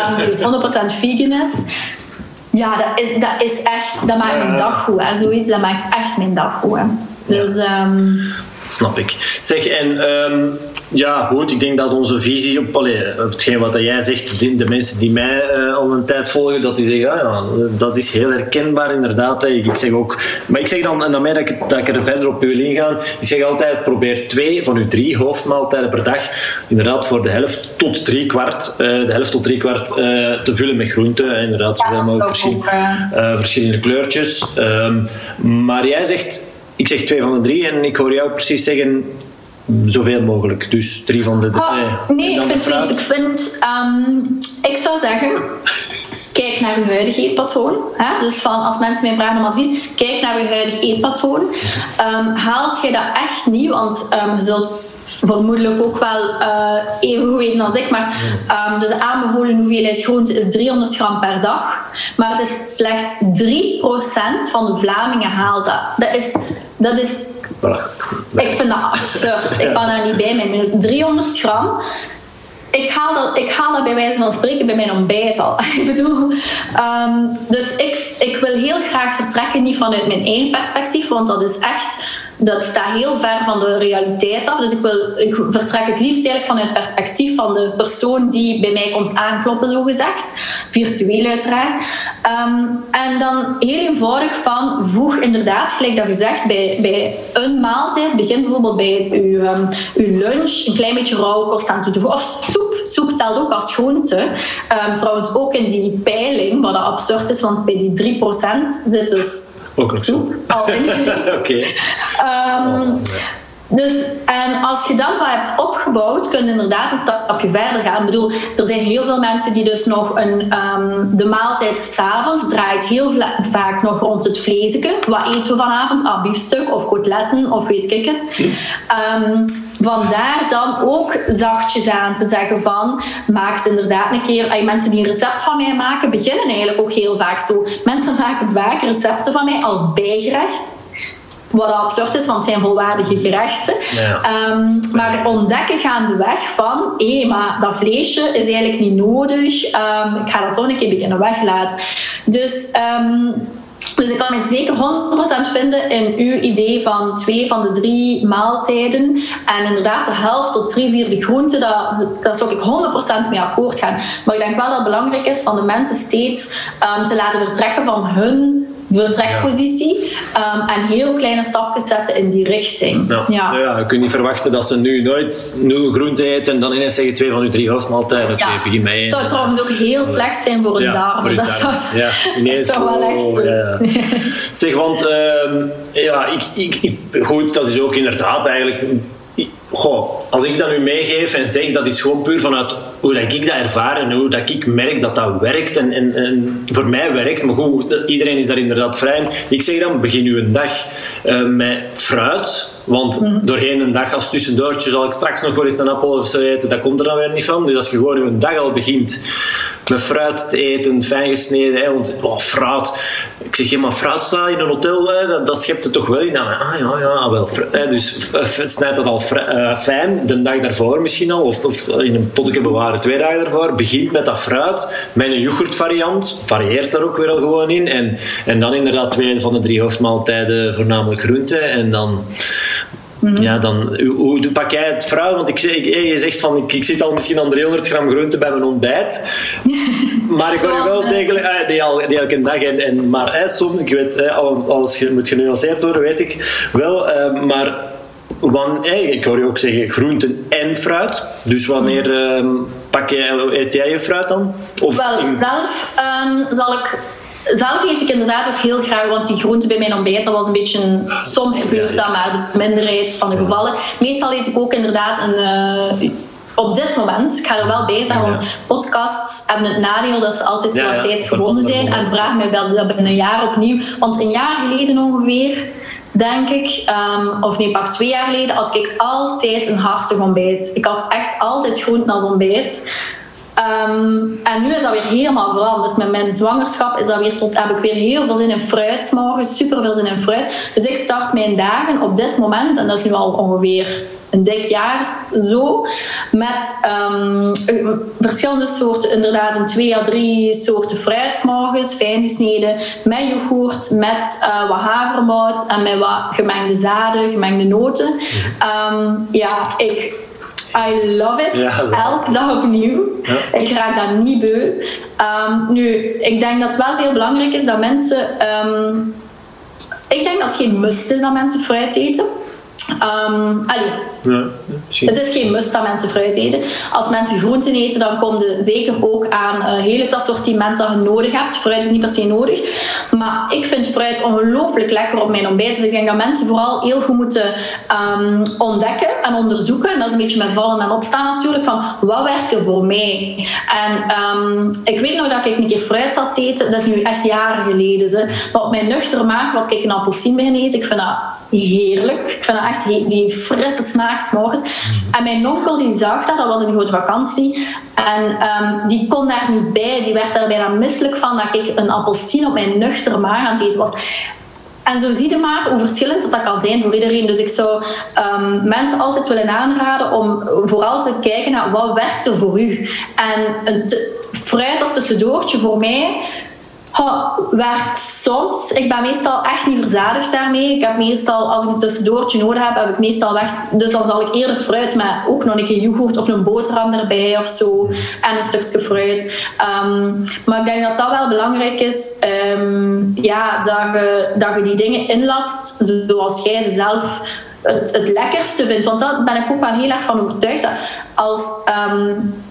um, die is 100% vegan is. Ja, dat is, dat is echt, dat maakt mijn dag goed. Hè? Zoiets, dat maakt echt mijn dag goed. Hè? Dus... Um, Snap ik. Zeg, en ja, goed. Ik denk dat onze visie op, allee, op hetgeen wat jij zegt, de, de mensen die mij uh, al een tijd volgen, dat die zeggen, ah, ja, dat is heel herkenbaar inderdaad. Ik, ik, zeg ook, maar ik zeg dan, en dan mij dat ik, dat ik er verder op wil ingaan, ik zeg altijd, probeer twee van uw drie hoofdmaaltijden per dag, inderdaad voor de helft tot drie kwart, uh, de helft tot drie kwart uh, te vullen met groenten. Inderdaad, zoveel mogelijk verschil, verschillende kleurtjes. Um, maar jij zegt, ik zeg twee van de drie en ik hoor jou precies zeggen zoveel mogelijk. Dus drie van de... Oh, nee, ik vind, ik, vind um, ik zou zeggen... Kijk naar uw huidige eetpatroon. Hè? Dus van, als mensen mij vragen om advies, kijk naar uw huidige eetpatroon. Um, haalt je dat echt niet? Want um, je zult vermoedelijk ook wel uh, even goed weten als ik. Maar um, dus de aanbevolen hoeveelheid groente is 300 gram per dag. Maar het is slechts 3% van de Vlamingen haalt dat. Dat is, dat is ik vind dat absurd. Ik kan daar niet bij mijn 300 gram. Ik haal, dat, ik haal dat bij wijze van spreken bij mijn ontbijt al. ik bedoel, um, dus ik, ik wil heel graag vertrekken, niet vanuit mijn eigen perspectief, want dat is echt dat staat heel ver van de realiteit af. Dus ik, wil, ik vertrek het liefst eigenlijk van het perspectief van de persoon die bij mij komt aankloppen, zo gezegd. Virtueel uiteraard. Ehm, en dan heel eenvoudig van voeg inderdaad, gelijk dat gezegd, bij, bij een maaltijd, begin bijvoorbeeld bij uw, um, uw lunch, een klein beetje rauwe kost aan toe te voegen. Of soep. Soep telt ook als groente. Um, trouwens ook in die peiling, wat absurd is, want bij die 3% zit dus ook nog soep. Al in. Oké. Ehm, dus, en als je dan wat hebt opgebouwd, kun je inderdaad een stapje verder gaan. Ik bedoel, er zijn heel veel mensen die dus nog een, um, de maaltijd s'avonds draait heel vaak nog rond het vleesje. Wat eten we vanavond? Ah, biefstuk of koteletten of weet ik het. Um, vandaar dan ook zachtjes aan te zeggen van, maak inderdaad een keer, ay, mensen die een recept van mij maken, beginnen eigenlijk ook heel vaak zo. Mensen maken vaak recepten van mij als bijgerecht. Wat absurd is, want het zijn volwaardige gerechten. Ehm, maar ontdekken gaandeweg van, hé, maar dat vleesje is eigenlijk niet nodig. Um, ik ga dat toch een keer beginnen weglaten. Dus... Um, dus ik kan me zeker 100% vinden in uw idee van twee van de drie maaltijden. En inderdaad, de helft tot drie vierde groenten, daar, daar zou ik 100% mee akkoord gaan. Maar ik denk wel dat het belangrijk is van de mensen steeds te laten vertrekken van hun vertrekpositie ja. um, en heel kleine stapjes zetten in die richting. Ja. Ja. ja. je kunt niet verwachten dat ze nu nooit nul groente eten en dan ineens zeggen twee van uw drie hoofdmaaltijden. Oké, okay, begin mee. Het zou trouwens ook heel slecht zijn voor een darmen. Dat zou, ja, ineens, dat zou wel echt... Oh, zeg, want uh, ja, ik, ik, ik, goed, dat is ook inderdaad eigenlijk... Goh, als ik dat nu meegeef en zeg dat is gewoon puur vanuit hoe dat ik dat ervaar en hoe dat ik merk dat dat werkt. En, en, en voor mij werkt, maar goed, iedereen is daar inderdaad vrij in. Ik zeg dan, begin uw een dag uh, met fruit. Want mm. doorheen een dag als tussendoortje zal ik straks nog wel eens een appel of zo eten. Dat komt er dan weer niet van. Dus als je gewoon een dag al begint met fruit te eten, fijn gesneden. Hè, want oh, fruit. Ik zeg, je maar fruit staan in een hotel, hè, dat, dat schept het toch wel in. Nou, ah ja, ja, wel. Hè, dus snijdt dat al uh, fijn, de dag daarvoor misschien al. Of, of in een potje bewaren twee dagen daarvoor. Begint met dat fruit, met een yoghurtvariant. Varieert daar ook weer al gewoon in. En, en dan inderdaad twee van de drie hoofdmaaltijden, voornamelijk groenten. En dan Mhm. Ja, dan, hoe, pak jij het fruit? Want ik, ik, je zegt van, ik, ik zit al misschien aan 300 gram groente bij mijn ontbijt. maar ik hoor je wel degelijk, ah, die, al, die elke dag. En, en, maar hè, soms, ik weet, als je moet genuanceerd worden, weet ik wel. Uh, maar wan, ik hoor je ook zeggen groenten en fruit. Dus wanneer uh, pak jij, eet jij je fruit dan? Of wel, in... zelf um, zal ik zelf eet ik inderdaad ook heel graag, want die groente bij mijn ontbijt, dat was een beetje... Een, soms gebeurt dat, maar de minderheid van de gevallen. Meestal eet ik ook inderdaad een... Uh, op dit moment, ik ga er wel bij zeggen, want podcasts hebben het nadeel dat ze altijd zo ja, tijd gebonden zijn. En vraag mij wel dat binnen een jaar opnieuw. Want een jaar geleden ongeveer, denk ik, um, of nee, pak twee jaar geleden, had ik altijd een hartig ontbijt. Ik had echt altijd groenten als ontbijt. Um, en nu is dat weer helemaal veranderd. Met mijn zwangerschap is dat weer tot, heb ik weer heel veel zin in fruit morgens, super veel zin in fruit. Dus ik start mijn dagen op dit moment, en dat is nu al ongeveer een dik jaar zo, met um, verschillende soorten, inderdaad een twee à drie soorten fruit morgens, fijn gesneden, met yoghurt, met uh, wat havermout en met wat gemengde zaden, gemengde noten. Um, ja, ik I love it. Elke dag opnieuw. Ik raak dat niet beu. Um, nu, ik denk dat het wel heel belangrijk is dat mensen... Um, ik denk dat het geen must is dat mensen fruit eten. Um, ja, het is geen must dat mensen fruit eten. Als mensen groenten eten, dan komt het zeker ook aan uh, heel het assortiment dat je nodig hebt. Fruit is niet per se nodig. Maar ik vind fruit ongelooflijk lekker op mijn ontbijt. Dus ik denk dat mensen vooral heel goed moeten um, ontdekken en onderzoeken. En dat is een beetje met vallen en opstaan natuurlijk. Van wat werkt er voor mij? En um, ik weet nog dat ik een keer fruit zat eten. Dat is nu echt jaren geleden. Ze. Maar op mijn nuchtere maag was ik een appelsien beginnen eten. Ik vind dat heerlijk. Ik vind dat echt die frisse smaak morgens. En mijn onkel die zag dat, dat was een grote vakantie. En um, die kon daar niet bij. Die werd daar bijna misselijk van dat ik een appelsien op mijn nuchtere maag aan het eten was. En zo zie je maar hoe verschillend dat, dat kan zijn voor iedereen. Dus ik zou um, mensen altijd willen aanraden om vooral te kijken naar wat werkt er voor u. En een fruit als tussendoortje voor mij Oh, werkt soms. Ik ben meestal echt niet verzadigd daarmee. Ik heb meestal, als ik een tussendoortje nodig heb, heb ik meestal weg. Dus dan zal ik eerder fruit met ook nog een keer yoghurt of een boterham erbij of zo. En een stukje fruit. Um, maar ik denk dat dat wel belangrijk is. Um, ja, dat je, dat je die dingen inlast zoals jij ze zelf het, het lekkerste vindt. Want daar ben ik ook wel heel erg van overtuigd. Dat als... Um,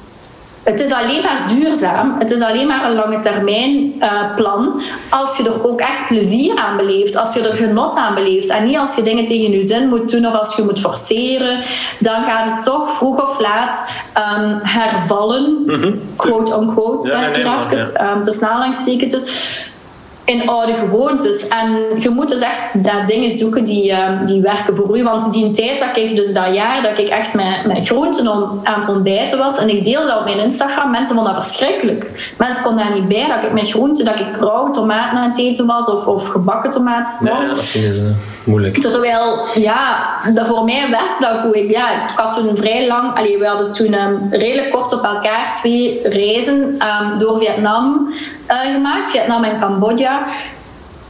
het is alleen maar duurzaam, het is alleen maar een lange termijn uh, plan als je er ook echt plezier aan beleeft, als je er genot aan beleeft. En niet als je dingen tegen je zin moet doen of als je moet forceren, dan gaat het toch vroeg of laat um, hervallen, mm -hmm. quote unquote, ja, zeg ik nee, even, ja. um, tussen aanhalingstekens. Dus in oude gewoontes. En je moet dus echt daar dingen zoeken die, uh, die werken voor u. Want die tijd dat ik, dus dat jaar dat ik echt met, met groenten aan het ontbijten was en ik deelde dat op mijn Instagram, mensen vonden dat verschrikkelijk. Mensen konden daar niet bij dat ik met groenten, dat ik rauwe tomaten aan het eten was of, of gebakken tomaten. Ja, dat ze moeilijk. Terwijl, ja, dat voor mij werkte dat goed. Ik, ja, ik had toen vrij lang, allee, we hadden toen um, redelijk kort op elkaar twee reizen um, door Vietnam uh, gemaakt, Vietnam en Cambodja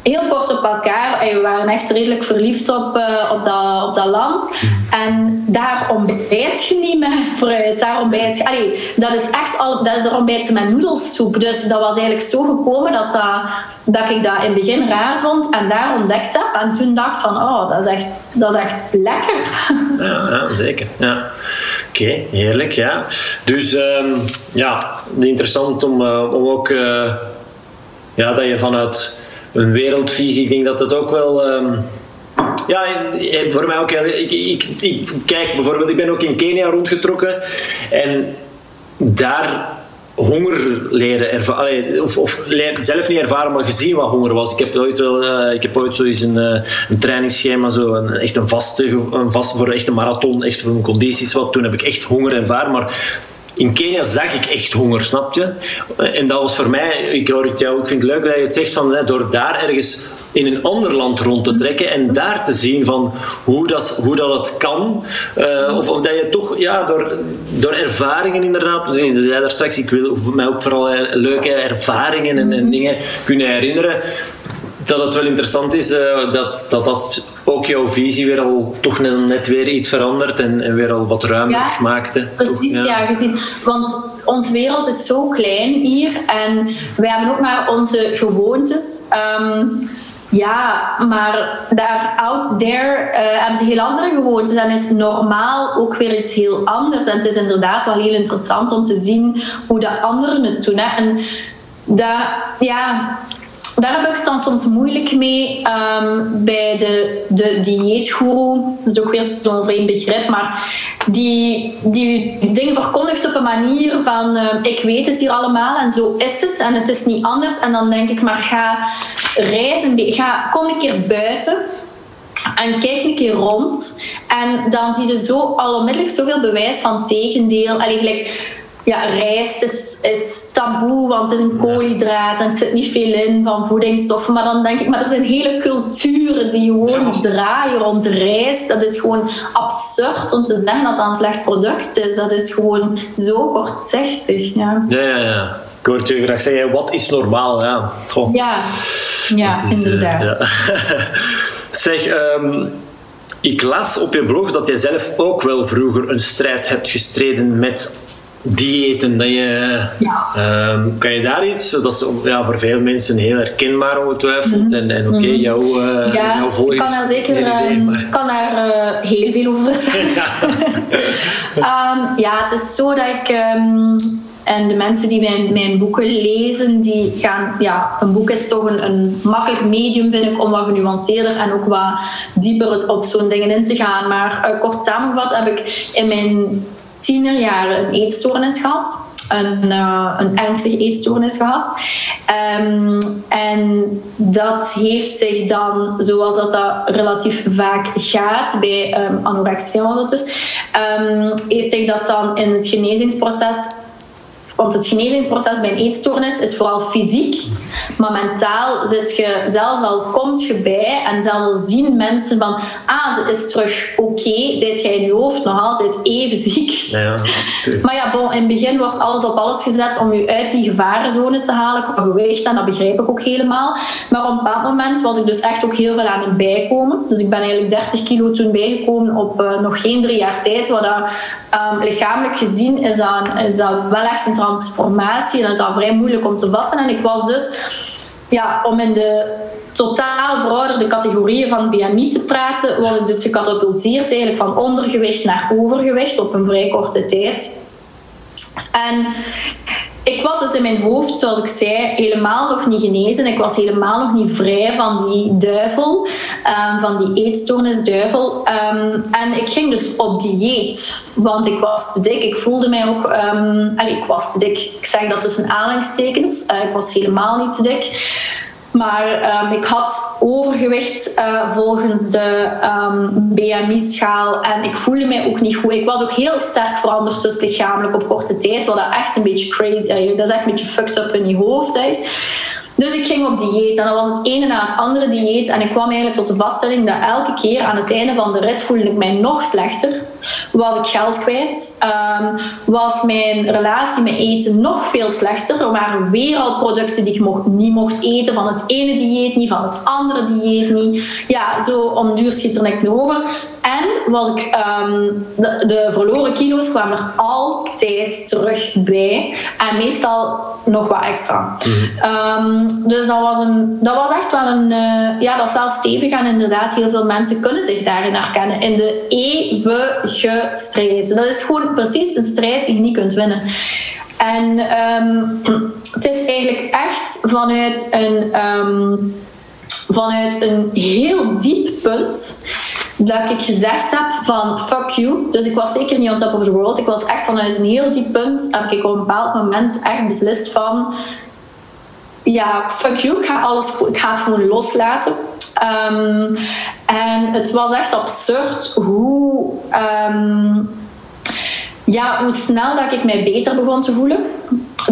heel kort op elkaar. En we waren echt redelijk verliefd op, uh, op, dat, op dat land. En daar ontbijt je niet met fruit. Daar ontbijt je... Dat is echt al... Dat, daar ontbijt ze met noedelsoep. Dus dat was eigenlijk zo gekomen dat, dat, dat ik dat in het begin raar vond. En daar ontdekt heb. En toen dacht van... Oh, dat is echt, dat is echt lekker. Ja, zeker. Ja. Oké, heerlijk. Ja. Dus um, ja, interessant om, uh, om ook... ja, dat je vanuit een wereldvisie. Ik denk dat het ook wel. Um, ja, voor mij ook. Ik, ik, ik, kijk bijvoorbeeld, ik ben ook in Kenia rondgetrokken. En daar honger leren ervaren. Of, of zelf niet ervaren, maar gezien wat honger was. Ik heb ooit, wel, uh, ik heb ooit zo eens een, uh, een trainingsschema, zo een, echt een vaste, een vast voor een echte marathon, echt voor mijn condities. Wat. Toen heb ik echt honger ervaren, maar in Kenia zag ik echt honger, snap je? En dat was voor mij, ik hoor jou, ik vind het leuk dat je het zegt, van, door daar ergens in een ander land rond te trekken en daar te zien van hoe dat, hoe dat het kan. Uh, of, of dat je toch ja, door, door ervaringen inderdaad, dus zei daar straks, ik wil mij ook vooral leuke ervaringen en, en dingen kunnen herinneren dat het wel interessant is uh, dat, dat dat ook jouw visie weer al toch net weer iets verandert en, en weer al wat ruimer ja, maakte. Precies, ja. ja, gezien. Want onze wereld is zo klein hier en wij hebben ook maar onze gewoontes. Um, ja, maar daar out there uh, hebben ze heel andere gewoontes en is normaal ook weer iets heel anders. En het is inderdaad wel heel interessant om te zien hoe de anderen het doen. Hè. En dat, ja, daar heb ik het dan soms moeilijk mee um, bij de, de dieetgoeroe. Dat is ook weer zo'n vreemd begrip, maar die, die dingen verkondigt op een manier van uh, ik weet het hier allemaal en zo is het en het is niet anders. En dan denk ik maar ga reizen, ga, kom een keer buiten en kijk een keer rond. En dan zie je zo al onmiddellijk zoveel bewijs van tegendeel. Eigenlijk, ja, rijst is, is taboe, want het is een koolhydraat en het zit niet veel in van voedingsstoffen. Maar dan denk ik, maar er zijn hele culturen die gewoon draaien rond rijst. Dat is gewoon absurd om te zeggen dat dat een slecht product is. Dat is gewoon zo kortzichtig. Ja, ja, ja. ja. Ik hoor je graag zeggen, wat is normaal? Ja, ja, ja inderdaad. ja. zeg, um, ik las op je blog dat jij zelf ook wel vroeger een strijd hebt gestreden met diëten. Dat je, ja. um, kan je daar iets, dat is ja, voor veel mensen heel herkenbaar ongetwijfeld. Mm En, en oké, okay, mm jouw, uh, ja, jouw volgers... Ik kan daar zeker idee, um, kan daar uh, heel veel over vertellen. ja. um, ja, het is zo dat ik... en de mensen die mijn, mijn boeken lezen, die gaan... Ja, een boek is toch een, een makkelijk medium, vind ik, om wat genuanceerder en ook wat dieper op zo'n dingen in te gaan. Maar uh, kort samengevat heb ik in mijn tienerjaren een eetstoornis gehad. Een, uh, een ernstige eetstoornis gehad. Um, en dat heeft zich dan, zoals dat, dat relatief vaak gaat, bij um, anorexia was het dus, um, heeft zich dat dan in het genezingsproces want het genezingsproces bij een eetstoornis is vooral fysiek. Maar mentaal zit je, zelfs al komt je bij en zelfs al zien mensen van ah, ze is terug oké, okay, zijt jij in je hoofd nog altijd even ziek. Ja, ja, maar ja, bon, in het begin wordt alles op alles gezet om je uit die gevarenzone te halen qua gewicht en dat begrijp ik ook helemaal. Maar op een bepaald moment was ik dus echt ook heel veel aan het bijkomen. Dus ik ben eigenlijk 30 kilo toen bijgekomen op uh, nog geen drie jaar tijd. Wat dat, um, lichamelijk gezien is dat, is dat wel echt een transformatie. En dat is al vrij moeilijk om te vatten. En ik was dus, ja, om in de totaal verouderde categorieën van BMI te praten, was ik dus gecatapulteerd eigenlijk van ondergewicht naar overgewicht op een vrij korte tijd. En ik was dus in mijn hoofd, zoals ik zei, helemaal nog niet genezen. Ik was helemaal nog niet vrij van die duivel, um, van die eetstoornisduivel. Um, en ik ging dus op dieet, want ik was te dik. Ik voelde mij ook... Allez, ik was te dik. Ik zeg dat tussen aanhalingstekens. Uh, ik was helemaal niet te dik. Maar um, ik had overgewicht uh, volgens de ehm, BMI-schaal en ik voelde mij ook niet goed. Ik was ook heel sterk veranderd dus lichamelijk op korte tijd, wat echt een beetje crazy is. Dat is echt een beetje fucked up in je hoofd. Hè. Dus ik ging op dieet en dat was het ene na het andere dieet. En ik kwam eigenlijk tot de vaststelling dat elke keer aan het einde van de rit voelde ik mij nog slechter. Was ik geld kwijt. Um, was mijn relatie met eten nog veel slechter. Er waren weer al producten die ik mocht, niet mocht eten. Van het ene dieet niet, van het andere dieet niet. Ja, zo om duur schiet er niks over. En was ik, um, de, de, verloren kilo's kwamen er altijd terug bij. En meestal nog wat extra. Mm dus dat was, een, dat was echt wel een... Uh, ja, dat wel stevig. En inderdaad, heel veel mensen kunnen zich daarin herkennen. In de eeuwige Dat is gewoon precies een strijd die je niet kunt winnen. En um, het is eigenlijk echt vanuit een, um, vanuit een heel diep punt dat ik gezegd heb van fuck you. Dus ik was zeker niet on top of the world. Ik was echt vanuit een heel diep punt, heb ik op een bepaald moment echt beslist van ja, fuck you, ik ga, alles, ik ga het gewoon loslaten. Ehm, en het was echt absurd hoe, ehm, ja, hoe snel dat ik mij beter begon te voelen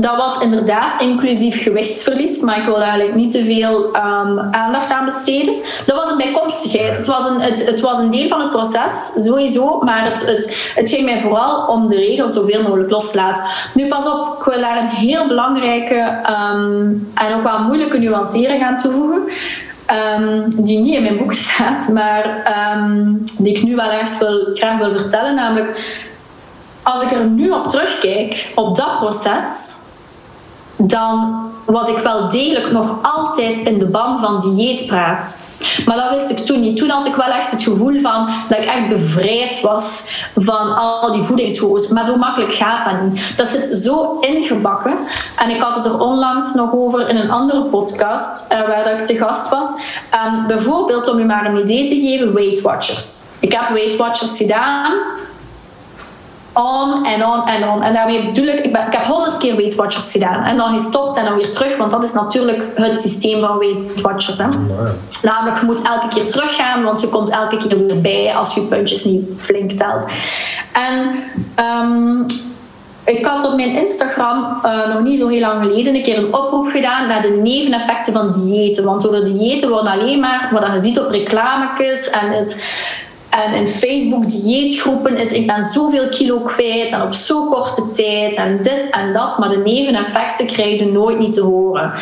dat was inderdaad inclusief gewichtsverlies, maar ik wil eigenlijk niet te veel um, aandacht aan besteden. Dat was een bijkomstigheid. Het was een, het, het, was een deel van het proces, sowieso, maar het, het, het ging mij vooral om de regels zoveel mogelijk los te laten. Nu pas op, ik wil daar een heel belangrijke en ook wel moeilijke nuancering aan toevoegen. Um, die niet in mijn boek staat, maar die ik nu wel echt wil, graag wil vertellen. Namelijk, als ik er nu op terugkijk, op dat proces, dan was ik wel degelijk nog altijd in de ban van dieetpraat. Maar dat wist ik toen niet. Toen had ik wel echt het gevoel van dat ik echt bevrijd was van al die voedingsgoeroes. Maar zo makkelijk gaat dat niet. Dat zit zo ingebakken. En ik had het er onlangs nog over in een andere podcast uh, waar ik te gast was. Um, bijvoorbeeld om je maar een idee te geven, Weight Watchers. Ik heb Weight Watchers gedaan on en on en on. En daarmee bedoel ik, ik, ben, ik heb honderd keer Weight Watchers gedaan. En dan gestopt en dan weer terug, want dat is natuurlijk het systeem van Weight Watchers. Hè. Namelijk, je moet elke keer teruggaan, want je komt elke keer weer bij als je puntjes niet flink telt. En um, ik had op mijn Instagram uh, nog niet zo heel lang geleden een keer een oproep gedaan naar de neveneffecten van diëten. Want door de diëten worden alleen maar, wat je ziet op reclametjes en het en in Facebook dieetgroepen is ik ben zoveel kilo kwijt en op zo korte tijd en dit en dat. Maar de neveneffecten krijg je nooit niet te horen.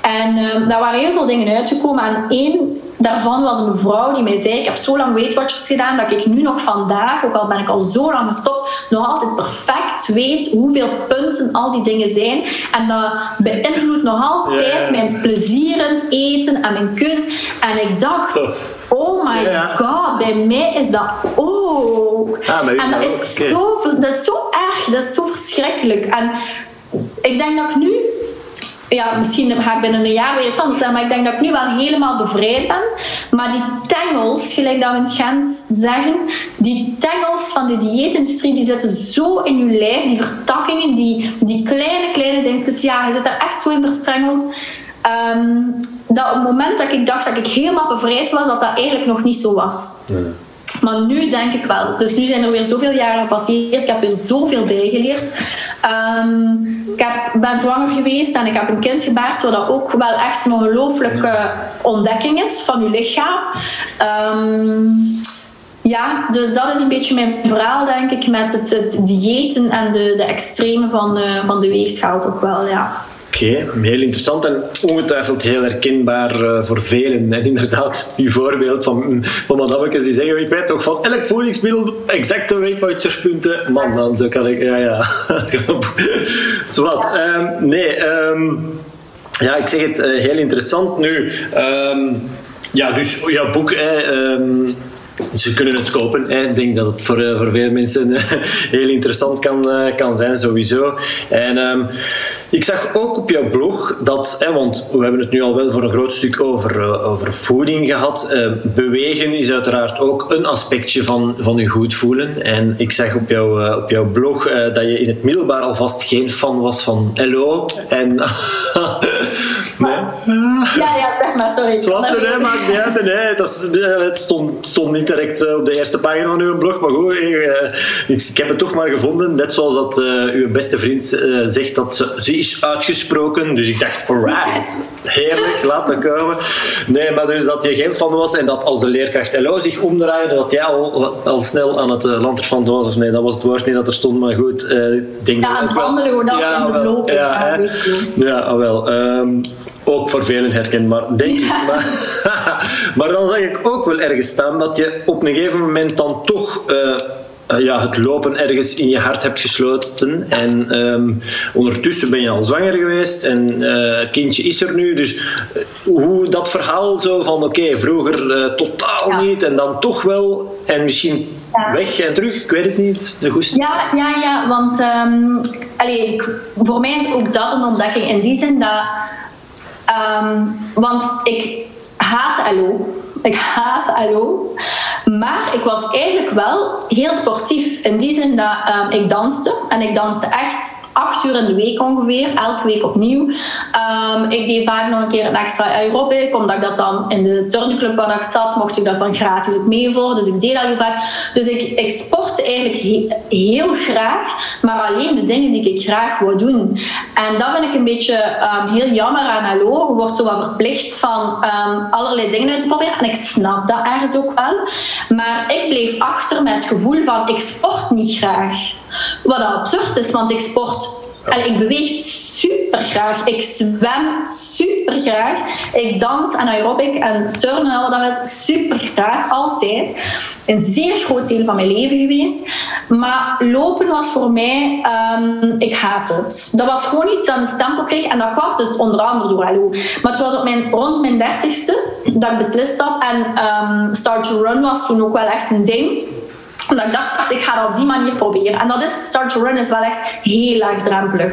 En uh, daar waren heel veel dingen uitgekomen. En één daarvan was een mevrouw die mij zei: Ik heb zo lang Weight Watchers gedaan dat ik nu nog vandaag, ook al ben ik al zo lang gestopt, nog altijd perfect weet hoeveel punten al die dingen zijn. En dat beïnvloedt nog altijd mijn plezierend eten en mijn kus. En ik dacht. Oh my god, bij mij is dat ook. Ah, en dat is, zo, dat is zo erg, dat is zo verschrikkelijk. En ik denk dat ik nu ja, misschien ga ik binnen een jaar weer iets anders zijn, maar ik denk dat ik nu wel helemaal bevrijd ben. Maar die tengels, gelijk dat we in het Gens zeggen, die tengels van de dieetindustrie, die zitten zo in je lijf, die vertakkingen, die, die kleine, kleine dingetjes, ja, je zit er echt zo in verstrengeld. Um, dat op het moment dat ik dacht dat ik helemaal bevrijd was, dat dat eigenlijk nog niet zo was. Maar nu denk ik wel. Dus nu zijn er weer zoveel jaren gepasseerd. Ik heb weer zoveel bijgeleerd. Um, ik heb, ben zwanger geweest en ik heb een kind gebaard, wat dat ook wel echt een ongelooflijke ontdekking is van je lichaam. Um, ja, dus dat is een beetje mijn verhaal, denk ik, met het, het diëten en de, de extreme van de, van de weegschaal toch wel, ja. Oké, heel interessant en ongetwijfeld heel herkenbaar uh, voor velen. En inderdaad, uw voorbeeld van, van madammetjes die zeggen, ik weet toch van elk voedingsmiddel exacte weetwatcherspunten. Man, man, zo kan ik, ja, ja. Zwat. Um, nee, um, ja, ik zeg het, uh, heel interessant nu. Um, ja, dus jouw boek, hè, ze kunnen het kopen. Hè. Ik denk dat het voor, uh, voor veel mensen uh, heel interessant kan, uh, kan zijn, sowieso. En um, ik zag ook op jouw blog dat, hè, want we hebben het nu al wel voor een groot stuk over, over voeding gehad. bewegen is uiteraard ook een aspectje van, van je goed voelen. En ik zag op, jou, op jouw blog dat je in het middelbaar alvast geen fan was van LO. En nee. Ja, ja, zeg maar, sorry. Zwart, nee, maakt niet uit. Nee, dat is, het stond, stond niet direct eh, op de eerste pagina van uw blog, maar goed, eh, ik, ik heb het toch maar gevonden. Net zoals dat uh, uw beste vriend zegt dat ze, ze is uitgesproken. Dus ik dacht, alright, heerlijk, laat me komen. Nee, maar dus dat je geen fan was en dat als de leerkracht LO zich omdraaide, dat jij al, al snel aan het land ervan was. Of nee, dat was het woord niet dat er stond, maar goed. ik denk ja, aan het wandelen, gewoon dat ja, in de lopen. Ja, ja, ja, wel. Um, ook voor velen herkenbaar, denk ik. Maar, maar dan zag ik ook wel ergens staan dat je op een gegeven moment dan toch uh, ja, het lopen ergens in je hart hebt gesloten. En um, ondertussen ben je al zwanger geweest en uh, het kindje is er nu. Dus uh, hoe dat verhaal zo van oké, okay, vroeger totaal ja. niet en dan toch wel en misschien ja. weg en terug, ik weet het niet. De goest... ja, ja, ja, want um, allee, voor mij is ook dat een ontdekking in die zin dat Um, want ik haat LO. Ik haat LO. Maar ik was eigenlijk wel heel sportief. In die zin dat ehm, ik danste. En ik danste echt acht uur in de week ongeveer, elke week opnieuw. Ehm, ik deed vaak nog een keer een extra aerobic, omdat ik dat dan in de turnclub waar ik zat, mocht ik dat dan gratis ook meevoeren. Dus ik deed dat heel vaak. Dus ik, ik sportte eigenlijk heel graag, maar alleen de dingen die ik graag wou doen. En dat vind ik een beetje ehm, heel jammer aan Hallo. Je wordt zo wat verplicht van allerlei dingen uit te proberen. En ik snap dat ergens ook wel. Maar ik bleef achter met het gevoel van ik sport niet graag. Wat absurd is, want ik sport en ik beweeg super graag. Ik zwem super graag. Ik dans en aerobic en turnen en al dat super graag, altijd. Een zeer groot deel van mijn leven geweest. Maar lopen was voor mij, um, ik haat het. Dat was gewoon iets dat een stempel kreeg en dat kwam dus onder andere door Hallo. Maar het was op mijn, rond mijn dertigste dat ik beslist had en um, Start to Run was toen ook wel echt een ding omdat ik dacht, ik ga dat op die manier proberen. En dat is, Start to Run is wel echt heel laagdrempelig.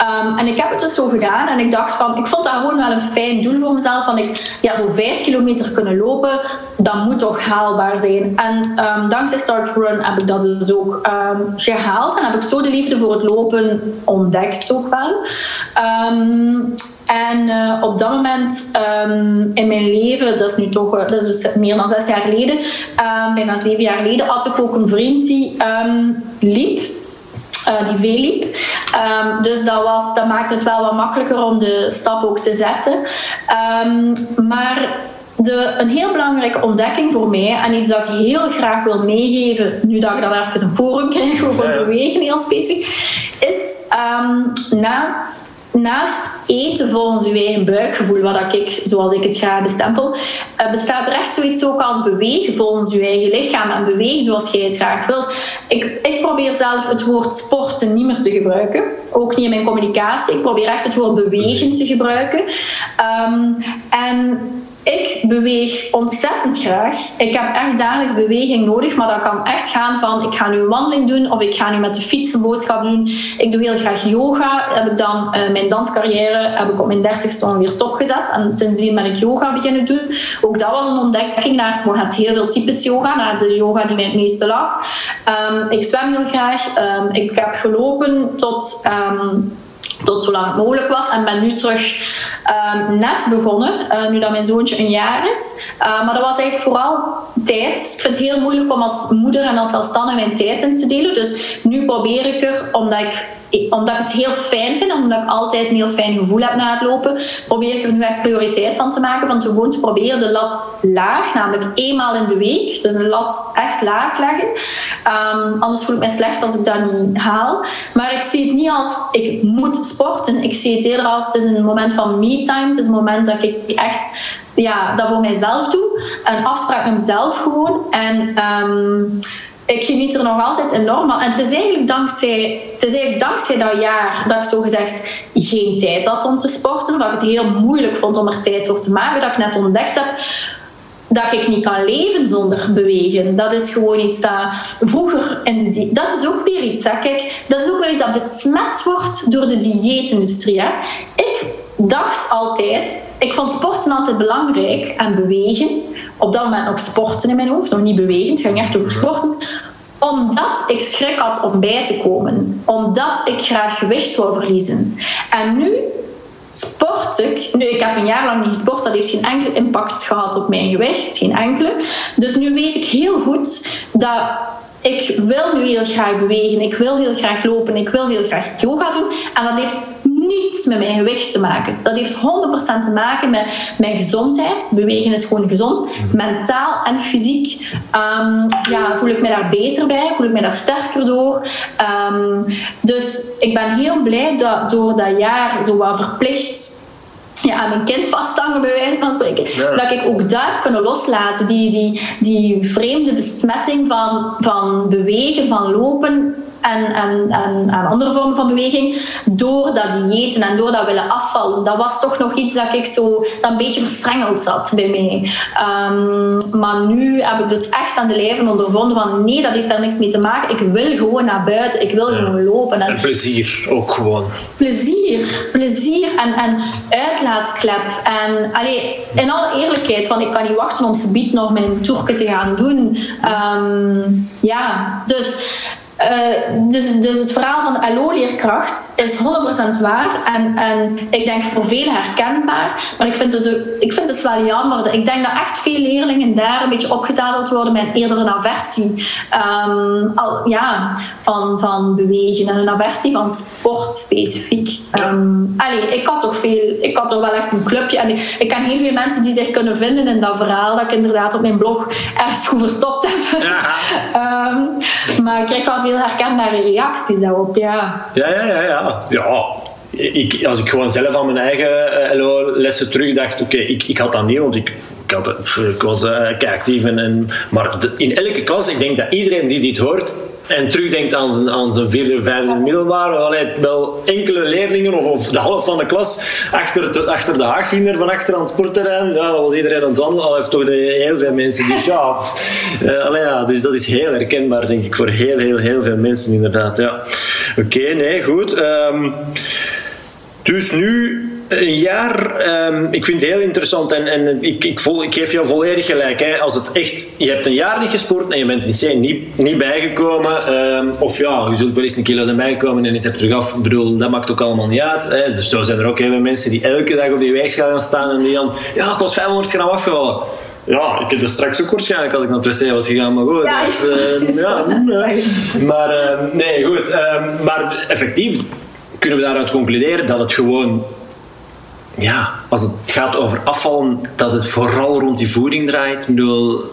Um, en ik heb het dus zo gedaan. En ik dacht van, ik vond dat gewoon wel een fijn doel voor mezelf. Van ik, ja, zo vijf kilometer kunnen lopen, dat moet toch haalbaar zijn. En um, dankzij Start to Run heb ik dat dus ook um, gehaald. En heb ik zo de liefde voor het lopen ontdekt ook wel. En uh, op dat moment um, in mijn leven, dat is nu toch dat is dus meer dan zes jaar geleden, um, bijna zeven jaar geleden, had ik ook een vriend die um, liep. Uh, die veel liep. Um, dus dat, was, dat maakte het wel wat makkelijker om de stap ook te zetten. Maar de, een heel belangrijke ontdekking voor mij en iets dat ik heel graag wil meegeven, nu dat ik dan even een forum krijg over bewegen heel specifiek, is um, naast naast eten volgens uw eigen buikgevoel, wat ik, zoals ik het ga bestempel, uh, bestaat er echt zoiets ook als bewegen volgens uw eigen lichaam en bewegen zoals jij het graag wilt. Ik, ik probeer zelf het woord sporten niet meer te gebruiken, ook niet in mijn communicatie. Ik probeer echt het woord bewegen te gebruiken. Um, en ik beweeg ontzettend graag. Ik heb echt dagelijks beweging nodig, maar dat kan echt gaan van ik ga nu een wandeling doen of ik ga nu met de fiets een boodschap doen. Ik doe heel graag yoga. Heb ik dan uh, mijn danscarrière heb ik op mijn dertigste ongeveer stopgezet en sindsdien ben ik yoga beginnen doen. Ook dat was een ontdekking naar, hebben heel veel types yoga, naar de yoga die mij het meeste lag. Um, ik zwem heel graag. Um, ik heb gelopen tot um, tot zolang het mogelijk was. En ben nu terug um, net begonnen, uh, nu dat mijn zoontje een jaar is. Uh, maar dat was eigenlijk vooral tijd. Ik vind het heel moeilijk om als moeder en als zelfstandige mijn tijd in te delen. Dus nu probeer ik er, omdat ik omdat ik het heel fijn vind omdat ik altijd een heel fijn gevoel heb na het lopen, probeer ik er nu echt prioriteit van te maken. Van te gewoon te proberen de lat laag, namelijk eenmaal in de week. Dus een lat echt laag leggen. Um, anders voel ik me slecht als ik dat niet haal. Maar ik zie het niet als ik moet sporten. Ik zie het eerder als het is een moment van me-time. Het is een moment dat ik echt ja, dat voor mijzelf doe. Een afspraak met mezelf gewoon. En um, ik geniet er nog altijd enorm van. En het is eigenlijk dankzij, het is eigenlijk dankzij dat jaar dat ik zo gezegd geen tijd had om te sporten. Dat ik het heel moeilijk vond om er tijd voor te maken. Dat ik net ontdekt heb dat ik niet kan leven zonder bewegen. Dat is gewoon iets dat vroeger in de dat is ook weer iets. Hè. Kijk, dat is ook weer iets dat besmet wordt door de dieetindustrie. Ik dacht altijd, ik vond sporten altijd belangrijk en bewegen. Op dat moment nog sporten in mijn hoofd, nog niet bewegen, het ging echt over sporten. Omdat ik schrik had om bij te komen. Omdat ik graag gewicht wou verliezen. En nu sport ik. Nu, ik heb een jaar lang niet gesport, dat heeft geen enkele impact gehad op mijn gewicht, geen enkele. Dus nu weet ik heel goed dat ik wil nu heel graag bewegen, ik wil heel graag lopen, ik wil heel graag yoga doen. En dat heeft niets met mijn gewicht te maken. Dat heeft 100% te maken met mijn gezondheid. Bewegen is gewoon gezond. Mentaal en fysiek um, ja, voel ik me daar beter bij, voel ik me daar sterker door. Um, dus ik ben heel blij dat door dat jaar zo wat verplicht ja, aan mijn kind vasthangen, bij wijze van spreken. Dat ik ook daar kunnen loslaten. Die, die, die vreemde besmetting van, van bewegen, van lopen en, en, en, en andere vormen van beweging door dat diëten en door dat willen afvallen. Dat was toch nog iets dat ik zo dat een beetje verstrengeld zat bij mij. Ehm, maar nu heb ik dus echt aan de lijve ondervonden van nee, dat heeft daar niks mee te maken. Ik wil gewoon naar buiten, ik wil gewoon lopen. En, plezier ook gewoon. Plezier, plezier en, en uitlaatklep. En allee, in alle eerlijkheid, van ik kan niet wachten om ze biedt nog mijn toerke te gaan doen. Ehm, ja, dus uh, dus, dus het verhaal van de LO-leerkracht is 100% waar en, en ik denk voor veel herkenbaar. Maar ik vind, het, ik vind het wel jammer. Ik denk dat echt veel leerlingen daar een beetje opgezadeld worden met eerder een aversie um, al, ja, van, van bewegen en een aversie van sport specifiek. Um, allee, ik had toch veel, ik had toch wel echt een clubje en ik, ik ken heel veel mensen die zich kunnen vinden in dat verhaal dat ik inderdaad op mijn blog ergens goed verstopt heb. Ja. um, maar ik krijg wel veel herkenbare reacties daarop, ja. Ja, ja, ja. ja. ja. Ik, als ik gewoon zelf aan mijn eigen uh, lessen terugdacht, oké, ik, ik had dat niet, want ik, ik, had, ik was uh, actief. En, en, maar in elke klas, ik denk dat iedereen die dit hoort, en terugdenkt aan zijn, aan zijn vierde, vijfde middelbare, allee, wel enkele leerlingen of, of, de helft van de klas achter, de, achter de haagwinder van achter aan het sportterrein. Ja, dat was iedereen aan het wandelen. Al heeft toch de, heel veel mensen. Dus ja, uh, allee, ja, dus dat is heel herkenbaar, denk ik, voor heel, heel, heel veel mensen inderdaad. Ja. Oké, nee, goed. Um, dus nu een jaar, um, ik vind het heel interessant en, en ik, ik, vol, ik geef jou volledig gelijk. Hè. Als het echt, je hebt een jaar niet gesport en je bent in C niet, niet bijgekomen, um, of ja, je zult wel eens een kilo zijn bijgekomen en is er terug af. Ik bedoel, dat maakt ook allemaal niet uit. Hè. Dus zo zijn er ook heel veel mensen die elke dag op die weegschaal gaan staan en die dan, ja, ik was 500 gram afgevallen. Ja, ik heb er straks ook waarschijnlijk als ik naar het wc was gegaan, maar goed. Ja, dus, uh, ja, maar uh, nee, goed. Uh, maar effectief kunnen we daaruit concluderen dat het gewoon ja, als het gaat over afvallen, dat het vooral rond die voeding draait? Ik bedoel...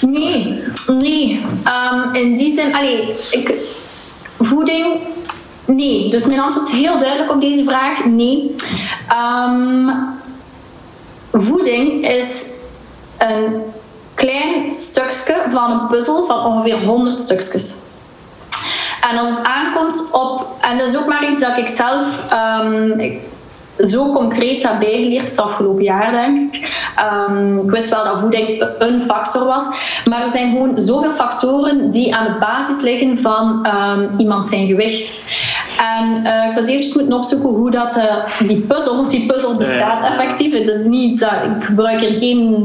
Nee, nee. Um, in die zin, allee, ik, voeding, nee. Dus mijn antwoord is heel duidelijk op deze vraag, nee. Um, voeding is een klein stukje van een puzzel van ongeveer 100 stukjes. En als het aankomt op, en dat is ook maar iets dat ik zelf, ik, zo concreet heb bijgeleerd het afgelopen jaar, denk ik. Um, ik wist wel dat voeding een factor was, maar er zijn gewoon zoveel factoren die aan de basis liggen van um, iemand zijn gewicht. En uh, ik zou eventjes moeten opzoeken hoe dat, uh, die puzzel, die puzzel bestaat effectief. Het is niet dat, ik gebruik er geen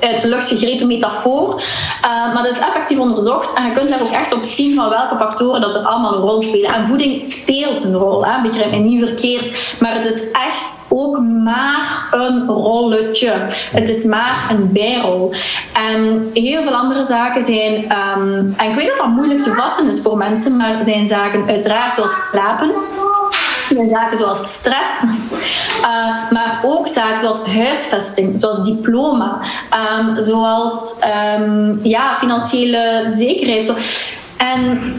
uit de lucht gegrepen metafoor, uh, maar dat is effectief onderzocht en je kunt daar ook echt op zien van welke factoren dat er allemaal een rol spelen. En voeding speelt een rol, hè? begrijp mij niet verkeerd, maar het is echt ook maar een rolletje. Het is maar een bijrol. En heel veel andere zaken zijn, um, en ik weet dat dat moeilijk te vatten is voor mensen, maar zijn zaken uiteraard zoals slapen. Zaken zoals stress, uh, maar ook zaken zoals huisvesting, zoals diploma, um, zoals um, ja, financiële zekerheid. Zo. En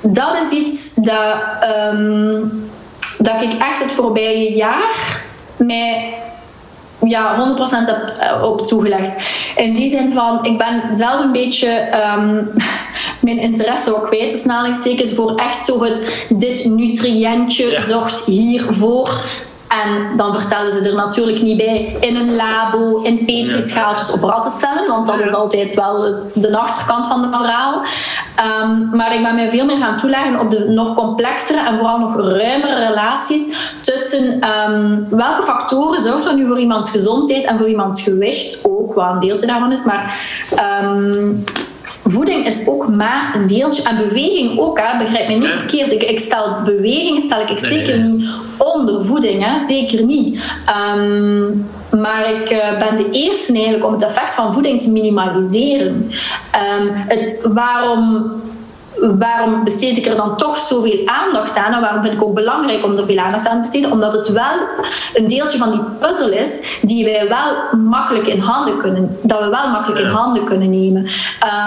dat is iets dat um, dat ik echt het voorbije jaar mij ja, 100% heb eh, op toegelegd. In die zin van, ik ben zelf een beetje um, mijn interesse ook kwijt. Dus aanhalingstekens voor echt zo het, dit nutriëntje ja. zorgt hiervoor en dan vertellen ze er natuurlijk niet bij in een labo, in petrischaaltjes op rattencellen, want dat is altijd wel het, de achterkant van de verhaal. Um, maar ik ben mij veel meer gaan toeleggen op de nog complexere en vooral nog ruimere relaties tussen um, welke factoren zorgen er nu voor iemands gezondheid en voor iemands gewicht ook, wat een deeltje daarvan is. Maar um, voeding is ook maar een deeltje. En beweging ook, hè, begrijp me niet verkeerd. Ik, ik, stel beweging stel ik, ik nee, zeker nee. niet onder voeding, hè, zeker niet. Um, maar ik uh, ben de eerste eigenlijk om het effect van voeding te minimaliseren. Um, het, waarom waarom besteed ik er dan toch zoveel aandacht aan? En waarom vind ik ook belangrijk om er veel aandacht aan te besteden? Omdat het wel een deeltje van die puzzel is die wij wel makkelijk in handen kunnen, dat we wel makkelijk in handen kunnen nemen.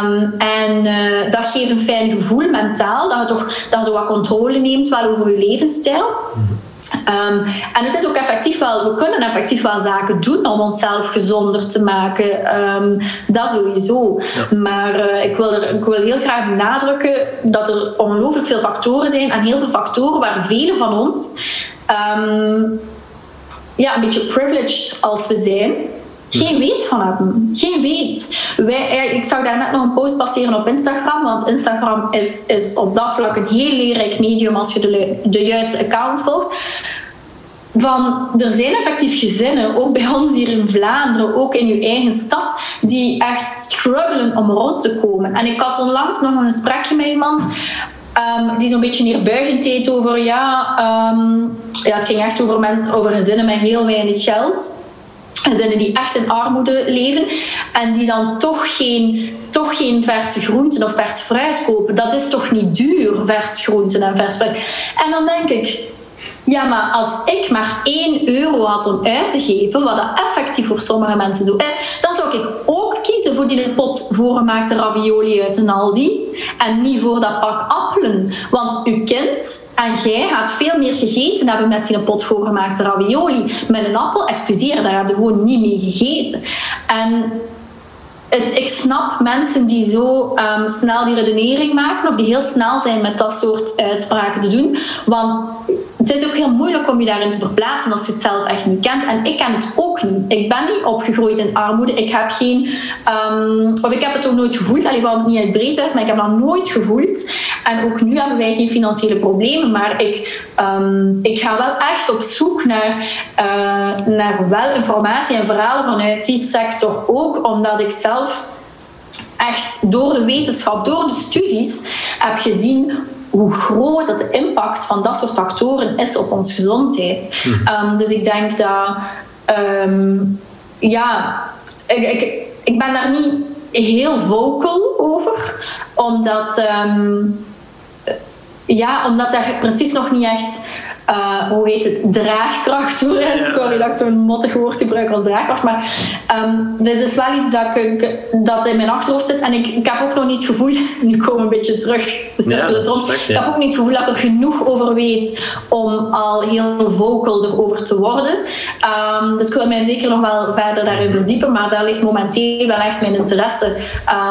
Um, en uh, dat geeft een fijn gevoel mentaal, dat je toch dat je wat controle neemt wel over je levensstijl. Ehm, en het is ook effectief wel, we kunnen effectief wel zaken doen om onszelf gezonder te maken. Ehm, dat sowieso. Maar uh, ik, wil er, ik wil heel graag benadrukken dat er ongelooflijk veel factoren zijn en heel veel factoren waar velen van ons um, ja, een beetje privileged als we zijn, geen weet van hebben. Geen weet. Wij, ik zag daar net nog een post passeren op Instagram, want Instagram is, is op dat vlak een heel leerrijk medium als je de, de juiste account volgt. Van, er zijn effectief gezinnen, ook bij ons hier in Vlaanderen, ook in uw eigen stad, die echt struggelen om rond te komen. En ik had onlangs nog een gesprekje met iemand um, die zo'n beetje neerbuigend deed over, ja, um, ja, het ging echt over, men, over gezinnen met heel weinig geld. Gezinnen die echt in armoede leven en die dan toch geen, toch geen verse groenten of vers fruit kopen. Dat is toch niet duur, vers groenten en vers fruit. En dan denk ik, ja, maar als ik maar 1 euro had om uit te geven, wat dat effectief voor sommige mensen zo is, dan zou ik ook kiezen voor die pot voorgemaakte ravioli uit een Aldi en niet voor dat pak appelen. Want uw kind en jij gaat veel meer gegeten hebben met die pot voorgemaakte ravioli. Met een appel, excuseer, daar heb je gewoon niet mee gegeten. En het, ik snap mensen die zo um, snel die redenering maken of die heel snel zijn met dat soort uitspraken te doen. Want het is ook heel moeilijk om je daarin te verplaatsen als je het zelf echt niet kent. En ik ken het ook niet. Ik ben niet opgegroeid in armoede. Ik heb geen, um, of ik heb het ook nooit gevoeld. Allee, wel niet uit breed thuis, maar ik heb dat nooit gevoeld. En ook nu hebben wij geen financiële problemen. Maar ik, um, ik ga wel echt op zoek naar, uh, naar wel informatie en verhalen vanuit die sector ook, omdat ik zelf echt door de wetenschap, door de studies heb gezien hoe groot dat de impact van dat soort factoren is op onze gezondheid. Um, dus ik denk dat, um, ja, ik, ik, ik ben daar niet heel vocal over, omdat, um, ja, omdat daar precies nog niet echt uh, hoe heet het, draagkracht voor is. Sorry dat ik zo'n mottig woord gebruik als draagkracht. Maar um, dit is wel iets dat, ik, dat in mijn achterhoofd zit. En ik, ik heb ook nog niet het gevoel, nu komen we een beetje terug, ja, dus rond. Ja. Ik heb ook niet het gevoel dat ik er genoeg over weet om al heel vocal erover te worden. Um, dus ik wil mij zeker nog wel verder daarin verdiepen. Maar daar ligt momenteel wel echt mijn interesse.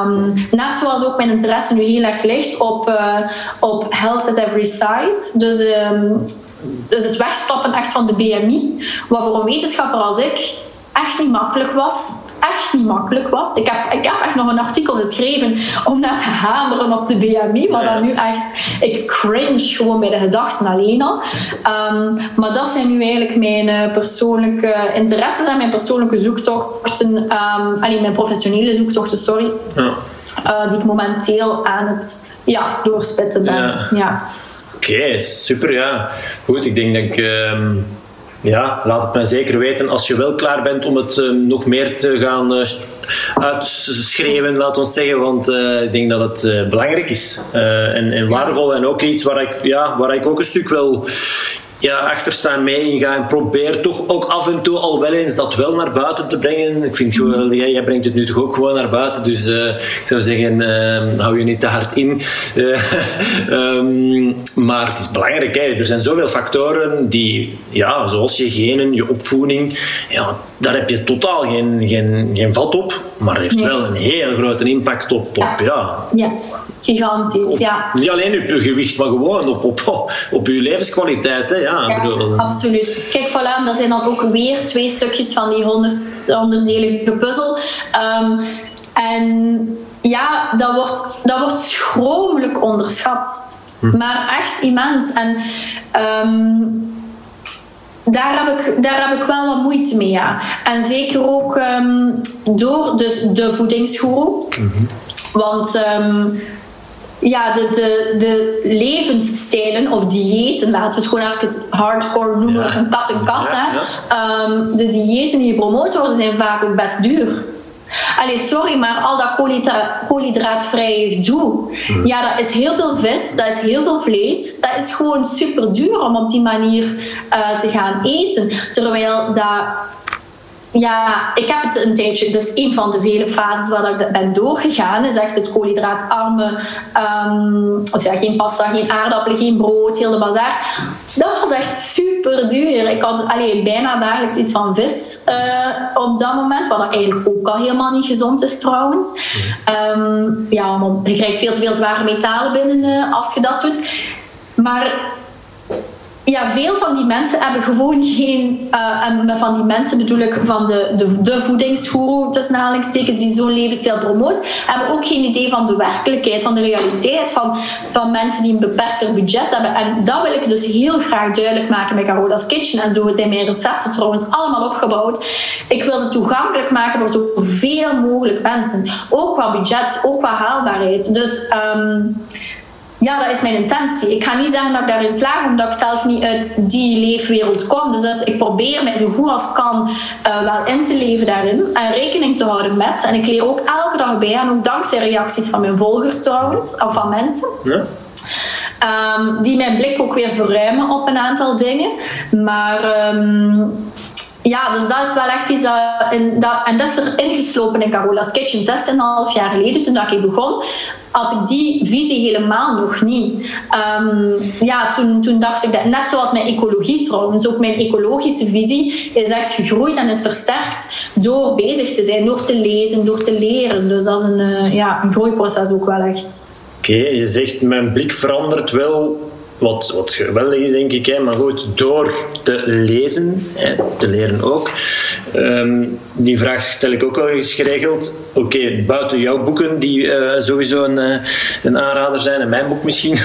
Um, net zoals ook mijn interesse nu heel erg ligt op, uh, op health at every size. Dus dus het wegstappen echt van de BMI, wat voor een wetenschapper als ik echt niet makkelijk was. Echt niet makkelijk was. Ik heb, ik heb echt nog een artikel geschreven om net te hameren op de BMI, maar dan nu echt, ik cringe gewoon bij de gedachten alleen al. Um, maar dat zijn nu eigenlijk mijn uh, persoonlijke interesses en mijn persoonlijke zoektochten, um, alleen mijn professionele zoektochten, sorry, ja. uh, die ik momenteel aan het ja, doorspitten ben. Ja. ja. Oké, super ja. Goed, ik denk dat ik. Uh, ja, laat het mij zeker weten als je wel klaar bent om het uh, nog meer te gaan uh, laat ons zeggen. Want uh, ik denk dat het belangrijk is en, en, waardevol. En ook iets waar ik, ja, waar ik ook een stuk wel ja, achter staan mee ingaan en probeer toch ook af en toe al wel eens dat wel naar buiten te brengen. Ik vind gewoon, jij, jij brengt het nu toch ook gewoon naar buiten, dus uh, ik zou zeggen, uh, hou je niet te hard in. Uh, um, maar het is belangrijk, hè. er zijn zoveel factoren die, ja, zoals je genen, je opvoeding, ja, daar heb je totaal geen, geen, geen vat op, maar heeft nee. wel een heel grote impact op, op ja. ja. Gigantisch, ja. Niet alleen op je gewicht, maar gewoon op, op, op je levenskwaliteit. Hè. Ja, ja bedoel. absoluut. Kijk, voilà, dat zijn dan ook weer twee stukjes van die honderd, honderddelige puzzel. Um, en ja, dat wordt, dat wordt schromelijk onderschat. Hm. Maar echt immens. En um, daar heb, ik, daar heb ik wel wat moeite mee. Ja. En zeker ook um, door dus de voedingsgoeroe. Mm -hmm. Want um, ja, de, de, de levensstijlen of diëten, laten we het gewoon even hardcore noemen, ja. een kat en kat. Ja, ja. Um, de diëten die gepromoot worden zijn vaak ook best duur. Allee, sorry, maar al dat koolhydra koolhydraatvrije gedoe, mm. ja, dat is heel veel vis, dat is heel veel vlees. Dat is gewoon super duur om op die manier uh, te gaan eten. Terwijl dat ja, ik heb het een tijdje, dus een van de vele fases waar ik ben doorgegaan, is echt het koolhydraatarme, um, dus ja, geen pasta, geen aardappelen, geen brood, heel de bazaar. Dat was echt super duur. Ik had allee, bijna dagelijks iets van vis uh, op dat moment, wat eigenlijk ook al helemaal niet gezond is trouwens. Um, ja, je krijgt veel te veel zware metalen binnen uh, als je dat doet. Maar ja, veel van die mensen hebben gewoon geen, uh, en van die mensen bedoel ik van de, de, de voedingsgoeroe, tussen aanhalingstekens, die zo'n levensstijl promoot, hebben ook geen idee van de werkelijkheid, van de realiteit, van, van mensen die een beperkter budget hebben. En dat wil ik dus heel graag duidelijk maken met Carola's Kitchen. En zo het in mijn recepten trouwens allemaal opgebouwd. Ik wil ze toegankelijk maken voor zoveel mogelijk mensen. Ook qua budget, ook qua haalbaarheid. Dus... Um, ja, dat is mijn intentie. Ik ga niet zeggen dat ik daarin slaag, omdat ik zelf niet uit die leefwereld kom. Dus, dus ik probeer mij zo goed als kan uh, wel in te leven daarin en rekening te houden met. En ik leer ook elke dag bij, en ook dankzij reacties van mijn volgers trouwens, of van mensen. Ja. Um, die mijn blik ook weer verruimen op een aantal dingen. Maar um, ja, dus dat is wel echt iets dat, in, dat, en dat is er ingeslopen in Carola's Kitchen. 6,5 jaar geleden, toen ik begon, had ik die visie helemaal nog niet. Um, ja, toen, toen dacht ik dat, net zoals mijn ecologie trouwens, ook mijn ecologische visie is echt gegroeid en is versterkt door bezig te zijn, door te lezen, door te leren. Dus dat is een, uh, ja, een groeiproces ook wel echt. Oké, je zegt mijn blik verandert wel wat, wat geweldig is, denk ik. Hè. Maar goed, door te lezen, hè, te leren ook. Um, die vraag stel ik ook wel eens geregeld. Oké, buiten jouw boeken, die uh, sowieso een, uh, een aanrader zijn, en mijn boek misschien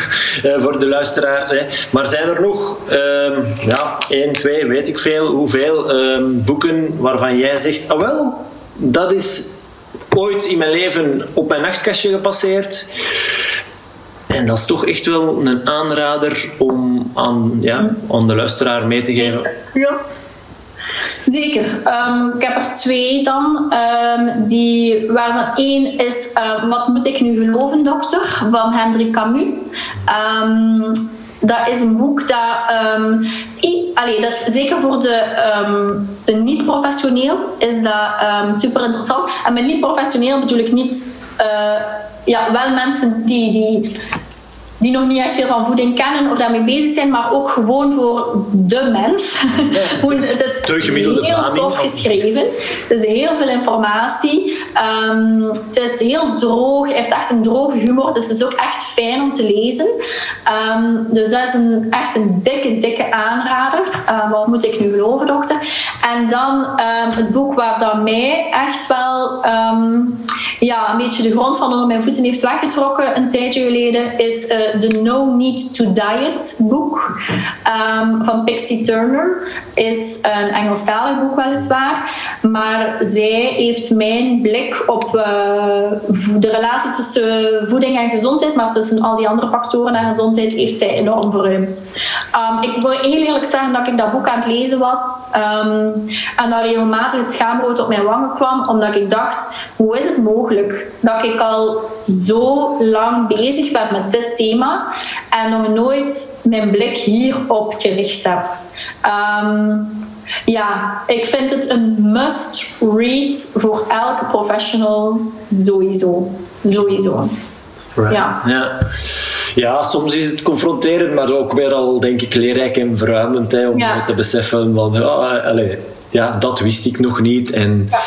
uh, voor de luisteraar. Hè. Maar zijn er nog, um, ja, één, twee, weet ik veel, hoeveel um, boeken waarvan jij zegt: ah wel, dat is ooit in mijn leven op mijn nachtkastje gepasseerd. En dat is toch echt wel een aanrader om aan, ja, aan de luisteraar mee te geven. Ja. Zeker. Um, ik heb er twee dan. Um, die, waarvan één is uh, Wat moet ik nu geloven, dokter? van Hendrik Camus. Um, dat is een boek dat. Allee, dat is zeker voor de, de niet-professioneel is dat super interessant. En met niet-professioneel bedoel ik niet. Uh, ja, wel mensen die, die die nog niet echt veel van voeding kennen of daarmee bezig zijn, maar ook gewoon voor de mens. het is heel tof geschreven. Het is heel veel informatie. Um, het is heel droog. Heeft echt een droge humor. Dus het is ook echt fijn om te lezen. Um, dus dat is een, echt een dikke, dikke aanrader. Uh, wat moet ik nu geloven, dokter? En dan um, het boek waar dat mij echt wel ja, een beetje de grond van onder mijn voeten heeft weggetrokken een tijdje geleden, is uh, de No Need to Diet boek um, van Pixie Turner. Is een Engelstalig boek weliswaar, maar zij heeft mijn blik op uh, de relatie tussen voeding en gezondheid, maar tussen al die andere factoren en gezondheid, heeft zij enorm verruimd. Um, ik wil heel eerlijk zeggen dat ik dat boek aan het lezen was um, en dat regelmatig het schaamrood op mijn wangen kwam, omdat ik dacht, hoe is het mogelijk dat ik al zo lang bezig ben met dit thema en nog nooit mijn blik hierop gericht heb. Um, ja, ik vind het een must read voor elke professional sowieso. Sowieso. Ja. ja. Ja, soms is het confronterend, maar ook weer al, denk ik, leerrijk en verruimend hè, om te beseffen van, ja, allez, ja, dat wist ik nog niet. En ja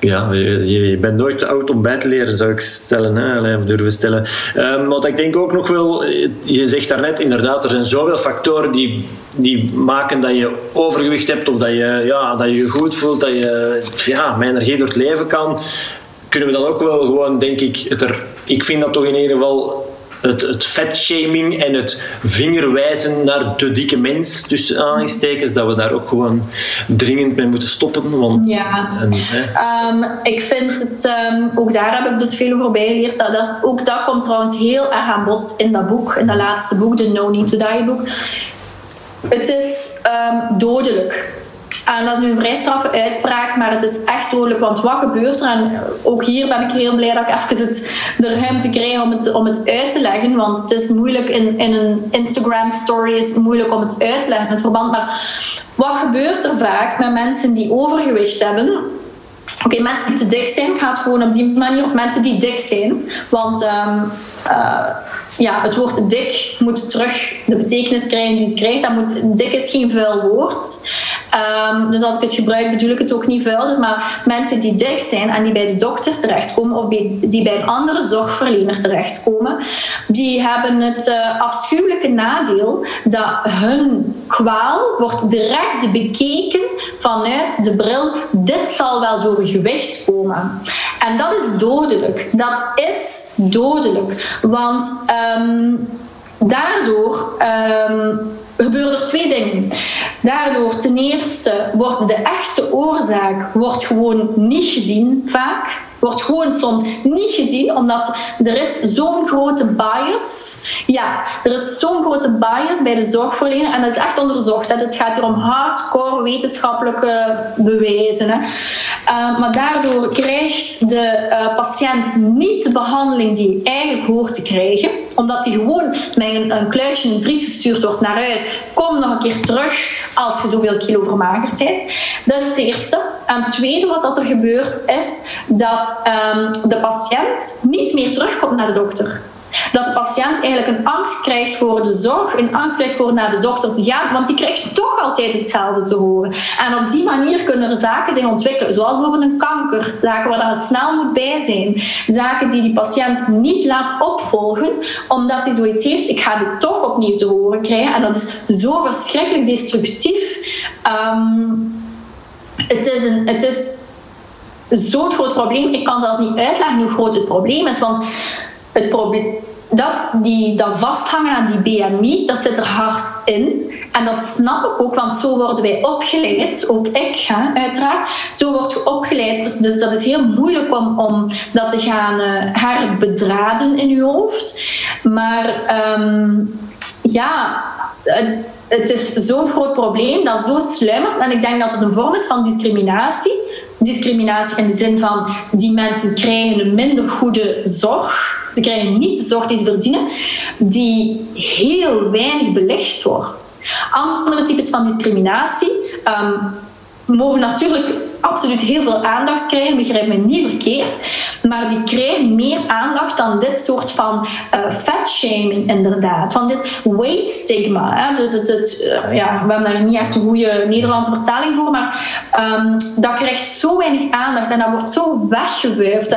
ja, je, bent nooit te oud om bij te leren, zou ik stellen, hè, of durven stellen. Um, wat ik denk ook nog wel, je zegt daarnet inderdaad, er zijn zoveel factoren die, die maken dat je overgewicht hebt of dat je ja, dat je, je goed voelt, dat je ja, met energie door het leven kan. Kunnen we dan ook wel gewoon, denk ik, het er, ik vind dat toch in ieder geval het, het vetshaming en het vingerwijzen naar de dikke mens, tussen aanstekens, dat we daar ook gewoon dringend mee moeten stoppen. Want, ja, en, um, ik vind het, um, ook daar heb ik dus veel over bijgeleerd. Dat, dat, ook dat komt trouwens heel erg aan bod in dat boek, in dat laatste boek, de No Need to Die boek. Het is um, dodelijk en dat is nu een vrij straffe uitspraak, maar het is echt dodelijk. Want wat gebeurt er? En ook hier ben ik heel blij dat ik even het, de ruimte krijg om het, om het uit te leggen. Want het is moeilijk in, in een Instagram story is moeilijk om het uit te leggen, het verband. Maar wat gebeurt er vaak met mensen die overgewicht hebben? Oké, mensen die te dik zijn, gaat gewoon op die manier. Of mensen die dik zijn. Want um, uh, ja, het woord dik moet terug de betekenis krijgen die het krijgt. Dat moet, dik is geen vuil woord. Um, dus als ik het gebruik, bedoel ik het ook niet vuil. Dus maar mensen die dik zijn en die bij de dokter terechtkomen of die bij een andere zorgverlener terechtkomen, die hebben het uh, afschuwelijke nadeel dat hun kwaal wordt direct bekeken vanuit de bril. Dit zal wel door gewicht komen. En dat is dodelijk. Dat is dodelijk. Want um, daardoor um, gebeuren er twee dingen. Daardoor ten eerste wordt de echte oorzaak wordt gewoon niet gezien vaak wordt gewoon soms niet gezien, omdat er is zo'n grote bias. Ja, er is zo'n grote bias bij de zorgverlener en dat is echt onderzocht. Hè. Het gaat hier om hardcore wetenschappelijke bewijzen. Hè. Uh, maar daardoor krijgt de uh, patiënt niet de behandeling die hij eigenlijk hoort te krijgen, omdat hij gewoon met een, een kluitje in driet gestuurd wordt naar huis. Kom nog een keer terug als je zoveel kilo vermagerd bent. Dat is het eerste. En het tweede wat dat er gebeurt is dat um, de patiënt niet meer terugkomt naar de dokter. Dat de patiënt eigenlijk een angst krijgt voor de zorg, een angst krijgt voor naar de dokter te gaan, want die krijgt toch altijd hetzelfde te horen. En op die manier kunnen er zaken zich ontwikkelen, zoals bijvoorbeeld een kanker, zaken waar dan snel moet bij zijn, zaken die die patiënt niet laat opvolgen, omdat hij zoiets heeft, ik ga dit toch opnieuw te horen krijgen. En dat is zo verschrikkelijk destructief. Um, het is, een, het is zo'n groot probleem. Ik kan zelfs niet uitleggen hoe groot het probleem is. Want het probleem, dat, die, dat vasthangen aan die BMI, dat zit er hard in. En dat snap ik ook, want zo worden wij opgeleid. Ook ik, hè, uiteraard. Zo word je opgeleid. Dus, dus dat is heel moeilijk om, om dat te gaan uh, herbedraden in je hoofd. Maar um, ja het is zo'n groot probleem dat zo sluimert. En ik denk dat het een vorm is van discriminatie. Discriminatie in de zin van die mensen krijgen een minder goede zorg. Ze krijgen niet de zorg die ze verdienen, die heel weinig belicht wordt. Andere types van discriminatie um, mogen natuurlijk absoluut heel veel aandacht krijgen, begrijp me niet verkeerd. Maar die krijgen meer aandacht dan dit soort van uh, fatshaming, inderdaad. Van dit weight stigma. Dus het, uh, ja, we hebben daar niet echt een goede Nederlandse vertaling voor, maar um, dat krijgt zo weinig aandacht en dat wordt zo weggewuifd.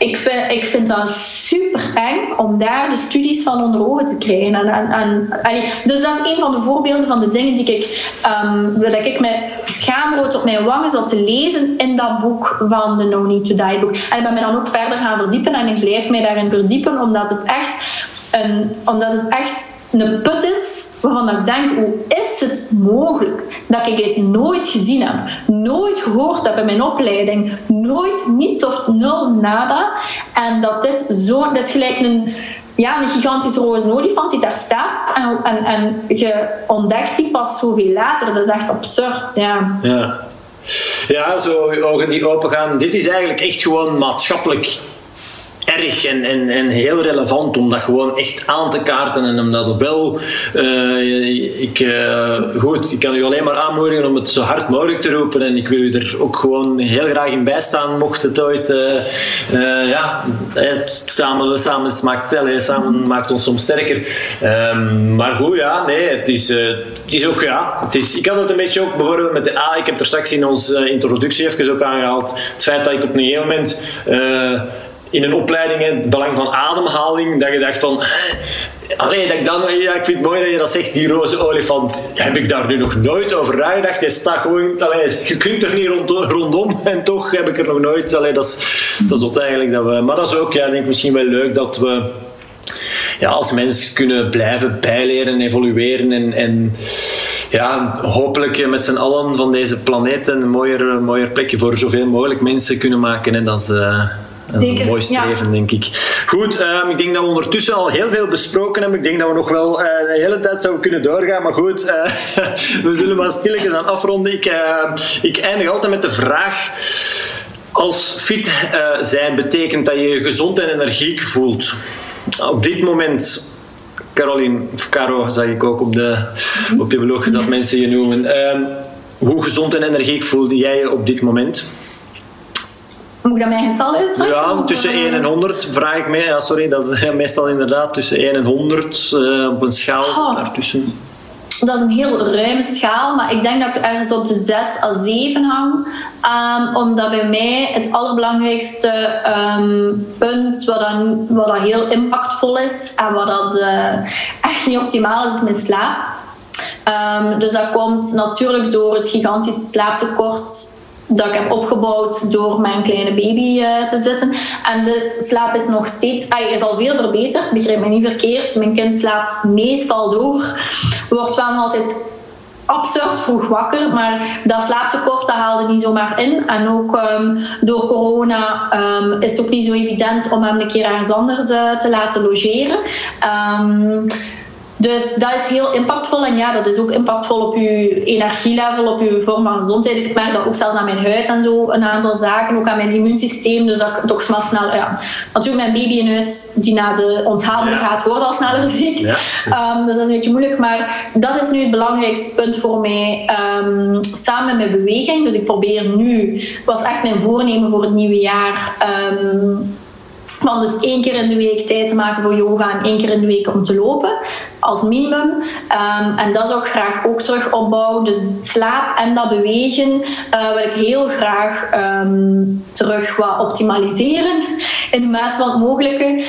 Ik vind, ik vind dat super eng om daar de studies van onder ogen te krijgen. En, en, dus dat is een van de voorbeelden van de dingen die ik, um, dat ik met schaamrood op mijn wangen zat te lezen in dat boek van de No Need to Die boek. En ik ben me dan ook verder gaan verdiepen en ik blijf mij daarin verdiepen omdat het echt, een, omdat het echt een put is waarvan ik denk, hoe is het mogelijk dat ik het nooit gezien heb, nooit gehoord heb in mijn opleiding, nooit niets of nul nada. En dat dit zo, dat is gelijk een, ja, een gigantische roze olifant die daar staat en, en, je ontdekt die pas zoveel later. Dat is echt absurd, ja. Ja. Ja, zo ogen die open gaan. Dit is eigenlijk echt gewoon maatschappelijk erg en, en, en heel relevant om dat gewoon echt aan te kaarten en om dat wel. Uh, ik, uh, goed, ik kan u alleen maar aanmoedigen om het zo hard mogelijk te roepen en ik wil u er ook gewoon heel graag in bijstaan, mocht het ooit. Uh, ja, samen, samen, maakt, samen maakt ons soms sterker. Ehm, maar goed, ja, nee, het is, het is ook, ja, het is, ik had het een beetje ook bijvoorbeeld met de A, ik heb er straks in onze introductie even ook aangehaald, het feit dat ik op een gegeven moment in een opleiding het belang van ademhaling, dat je dacht van. Allee, dat ik, dan, ja, ik vind het mooi dat je dat zegt, die roze olifant. Heb ik daar nu nog nooit over nagedacht? Je staat gewoon, je kunt er niet rond, rondom en toch heb ik er nog nooit. Allee, dat, is, dat is eigenlijk dat we. Maar dat is ook, ja, denk misschien wel leuk dat we ja, als mensen kunnen blijven bijleren, en evolueren en, en ja, hopelijk met z'n allen van deze planeet een mooier, mooier plekje voor zoveel mogelijk mensen kunnen maken. En dat is, uh, een mooi streven, denk ik. Goed, um, ik denk dat we ondertussen al heel veel besproken hebben. Ik denk dat we nog wel uh, de hele tijd zouden kunnen doorgaan. Maar goed, uh, we zullen maar stilletjes aan afronden. Ik, uh, ik eindig altijd met de vraag... Als fit zijn betekent dat je je gezond en energiek voelt. Op dit moment Caroline, of Caro, zag ik ook op, de, op je blog dat mensen je noemen. Uh, hoe gezond en energiek voelde jij je op dit moment? Moet ik dat mijn getal uitdrukken? Ja, tussen 1 en 100 vraag ik mij. Ja, sorry, dat is meestal inderdaad tussen 1 en 100 uh, op een schaal oh. daartussen. Dat is een heel ruime schaal, maar ik denk dat ik ergens op de 6 à 7 hang. Um, omdat bij mij het allerbelangrijkste um, punt, wat dan, wat dan heel impactvol is en wat dat, uh, echt niet optimaal is, is mijn slaap. Um, dus dat komt natuurlijk door het gigantische slaaptekort dat ik heb opgebouwd door mijn kleine baby uh, te zitten. En de slaap is nog steeds, hij is al veel verbeterd, begrijp me niet verkeerd. Mijn kind slaapt meestal door, wordt wel altijd absurd vroeg wakker, maar dat slaaptekort haalde niet zomaar in. En ook um, door corona um, is het ook niet zo evident om hem een keer ergens anders uh, te laten logeren. Um, dus dat is heel impactvol. En ja, dat is ook impactvol op je energielevel, op je vorm van gezondheid. Ik merk dat ook zelfs aan mijn huid en zo, een aantal zaken. Ook aan mijn immuunsysteem. Dus dat ik toch maar snel... Ja, natuurlijk, mijn baby in huis die na de onthaalde gaat, wordt al sneller ziek. Ja. Um, dus dat is een beetje moeilijk. Maar dat is nu het belangrijkste punt voor mij. Um, samen met beweging. Dus ik probeer nu... was echt mijn voornemen voor het nieuwe jaar... Um, van dus één keer in de week tijd te maken voor yoga en één keer in de week om te lopen als minimum. Um, en dat zou ik graag ook terug opbouwen. Dus slaap en dat bewegen uh, wil ik heel graag um, terug wat optimaliseren in de mate van het mogelijke.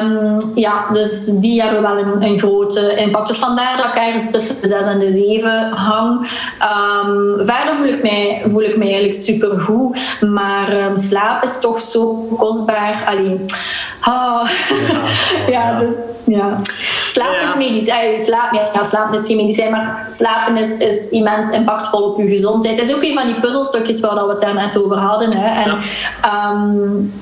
Um, ja, dus die hebben wel een, een, grote impact. Dus vandaar dat ik ergens tussen de 6 en de 7 hang. verder voel ik, mij, voel ik mij eigenlijk super goed. Maar slaap is toch zo kostbaar. Allee, oh. ja, ja, dus ja. Slaap is medicijn. Slaap, ja, slaap is geen medicijn, maar slapen is, is immens impactvol op je gezondheid. Het is ook een van die puzzelstukjes waar we het daar net over hadden. Hè. En, um,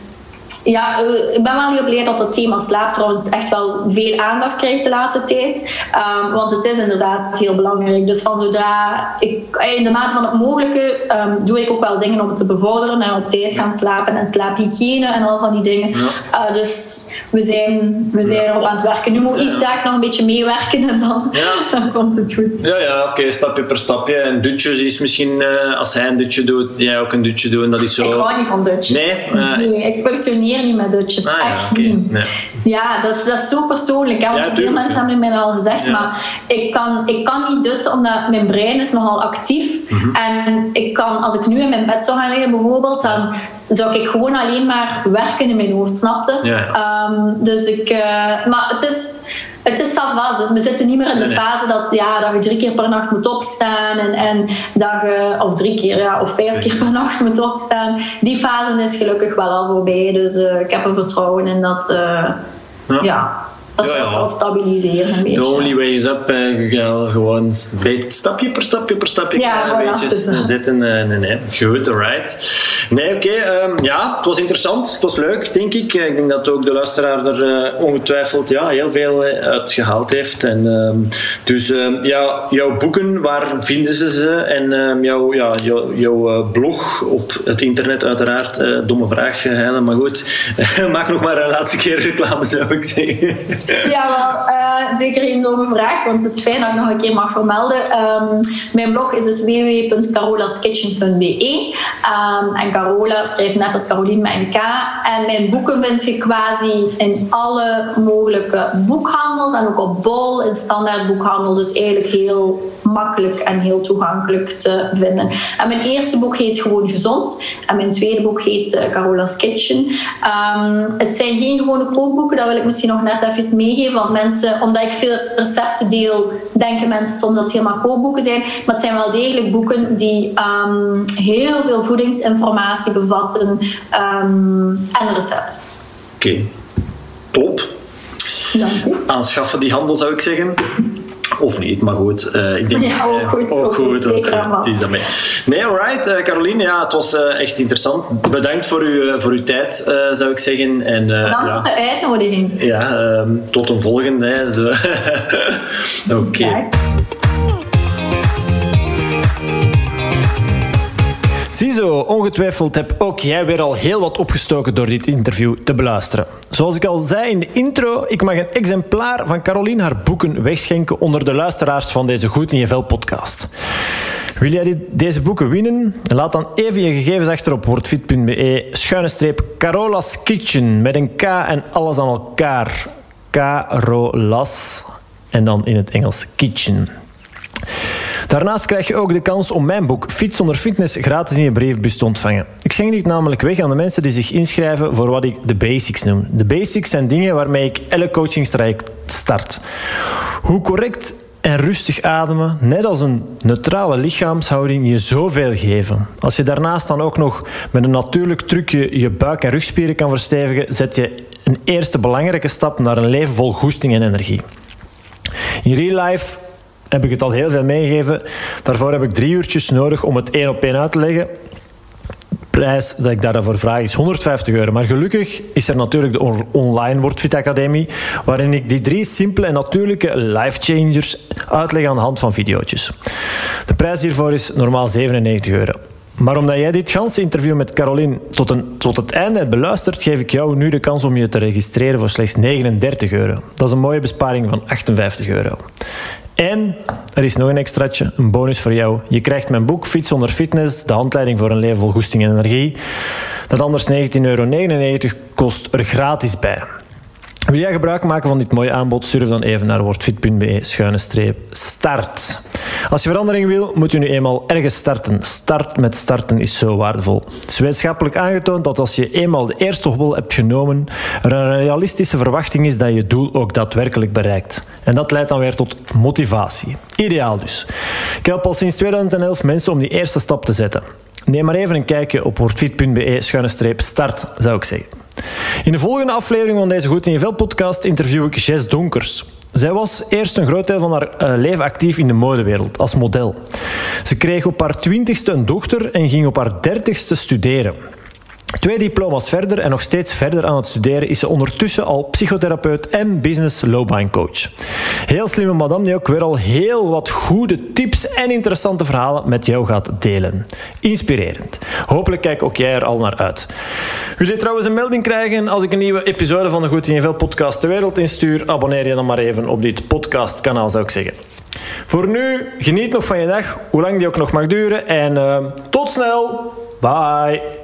ja, eh, ik ben wel heel blij dat het thema slaap trouwens echt wel veel aandacht krijgt de laatste tijd. Um, want het is inderdaad heel belangrijk. Dus van zodra ik, eh, in de mate van het mogelijke, um, doe ik ook wel dingen om het te bevorderen en op tijd gaan slapen en slaaphygiëne en al van die dingen. Ja. Uh, dus we zijn, we zijn erop aan het werken. Nu moet iets daar nog een beetje meewerken en dan, dan komt het goed. Ja, ja oké, stapje per stapje. En dutjes is misschien, uh, als hij een dutje doet, jij ook een dutje doen. Dat is zo... Ik hou niet van dutjes. Nee? nee, ik functioneer niet met dutjes. Ah, echt ja, niet. Nee. Ja, dat is, dat is zo persoonlijk. Hè? Want Ja, veel mensen hebben mij al gezegd, maar ik kan, ik kan niet dutsen omdat mijn brein is nogal actief. Mhm. En ik kan, als ik nu in mijn bed zou gaan liggen bijvoorbeeld, dan zou ik gewoon alleen maar werken in mijn hoofd, snapte? Ja. Ehm, dus ik... eh, maar het is... Het is savas. We zitten niet meer in de Nee, fase dat, ja, dat je drie keer per nacht moet opstaan. En, en dat je, of drie keer, ja, of vijf keer per nacht moet opstaan. Die fase is gelukkig wel al voorbij. Dus eh, ik heb er vertrouwen in dat, eh, ja. Dat Ja, ja. stabiliseren een beetje. The only way is up. ja, gewoon een beetje stapje per stapje per stapje Ja, kleine voilà, beetjes dus, eh. zetten. eh, nee, nee. Goed, alright. Nee, oké. ehm, ja, het was interessant. Het was leuk, denk ik. Eh, Ik denk dat ook de luisteraar er ongetwijfeld ja, heel veel uit gehaald heeft. En, ehm, dus ehm, ja, jouw boeken, waar vinden ze ze? En jouw, ja, jouw, jouw blog op het internet uiteraard. Domme vraag, Helen, maar goed. Maak nog maar een laatste keer reclame, zou ik zeggen. Ja, wel, eh, zeker een domme vraag, want het is fijn dat ik nog een keer mag vermelden. Ehm, mijn blog is dus www.carolaskitchen.be. Ehm, en Carola schrijft net als Caroline met een K. En mijn boeken vind je quasi in alle mogelijke boekhandels en ook op Bol, in standaard boekhandel. Dus eigenlijk heel makkelijk en heel toegankelijk te vinden. En mijn eerste boek heet Gewoon Gezond. En mijn tweede boek heet eh, Carola's Kitchen. Ehm, het zijn geen gewone kookboeken, dat wil ik misschien nog net even meegeven. Want mensen, omdat ik veel recepten deel, denken mensen soms dat het helemaal kookboeken zijn. Maar het zijn wel degelijk boeken die ehm, heel veel voedingsinformatie bevatten ehm, en recept. Oké, top. Dank u. Aanschaffen die handel zou ik zeggen. Of niet, maar goed. eh, ik denk, Ja, ook eh, goed, ook goed, goed. allemaal. het is daarmee. Nee, alright. eh, Caroline, ja, het was echt interessant. Bedankt voor, uw, voor uw tijd, zou ik zeggen. En, Bedankt ja, voor de uitnodiging. ja ehm, tot een volgende. Oké. Ziezo, ongetwijfeld heb ook jij weer al heel wat opgestoken door dit interview te beluisteren. Zoals ik al zei in de intro, ik mag een exemplaar van Caroline haar boeken wegschenken onder de luisteraars van deze Goed in je Vel podcast. Wil jij deze boeken winnen? Laat dan even je gegevens achter op wordfit.be schuine streep Carola's Kitchen met een K en alles aan elkaar. Carolas en dan in het Engels Kitchen. Daarnaast krijg je ook de kans om mijn boek Fit zonder fitness gratis in je brievenbus te ontvangen. Ik schenk dit namelijk weg aan de mensen die zich inschrijven voor wat ik de basics noem. De basics zijn dingen waarmee ik elk coachingstraject start. Hoe correct en rustig ademen, net als een neutrale lichaamshouding, je zoveel geven. Als je daarnaast dan ook nog met een natuurlijk trucje je buik- en rugspieren kan verstevigen, zet je een eerste belangrijke stap naar een leven vol goesting en energie. In real life heb ik het al heel veel meegegeven. Daarvoor heb ik drie uurtjes nodig om het één op één uit te leggen. De prijs dat ik daarvoor vraag is 150 euro. Maar gelukkig is er natuurlijk de online WordFit Academie, waarin ik die drie simpele en natuurlijke life changers uitleg aan de hand van video's. De prijs hiervoor is normaal 97 euro. Maar omdat jij dit ganse interview met Caroline tot, een, tot het einde hebt beluisterd, geef ik jou nu de kans om je te registreren voor slechts 39 euro. Dat is een mooie besparing van 58 euro. En er is nog een extraatje, een bonus voor jou. Je krijgt mijn boek Fiets zonder fitness, de handleiding voor een leven vol goesting en energie. Dat anders 19,99 euro kost er gratis bij. Wil jij gebruik maken van dit mooie aanbod? Surf dan even naar wordfit.be schuine streep start. Als je verandering wil, moet je nu eenmaal ergens starten. Start met starten is zo waardevol. Het is wetenschappelijk aangetoond dat als je eenmaal de eerste hobbel hebt genomen, er een realistische verwachting is dat je doel ook daadwerkelijk bereikt. En dat leidt dan weer tot motivatie. Ideaal dus. Ik help al sinds 2011 mensen om die eerste stap te zetten. Neem maar even een kijkje op wordfit.be schuine streep start, zou ik zeggen. In de volgende aflevering van deze Goed in je Vel podcast interview ik Jess Donkers. Zij was eerst een groot deel van haar uh, leven actief in de modewereld, als model. Ze kreeg op haar twintigste een dochter en ging op haar dertigste studeren. Twee diploma's verder en nog steeds verder aan het studeren is ze ondertussen al psychotherapeut en business loopbaancoach. Heel slimme madame die ook weer al heel wat goede tips en interessante verhalen met jou gaat delen. Inspirerend. Hopelijk kijk ook jij er al naar uit. Wil je trouwens een melding krijgen als ik een nieuwe episode van de Goed in je Vel podcast de wereld instuur? Abonneer je dan maar even op dit podcastkanaal zou ik zeggen. Voor nu, geniet nog van je dag, hoe lang die ook nog mag duren en uh, tot snel. Bye.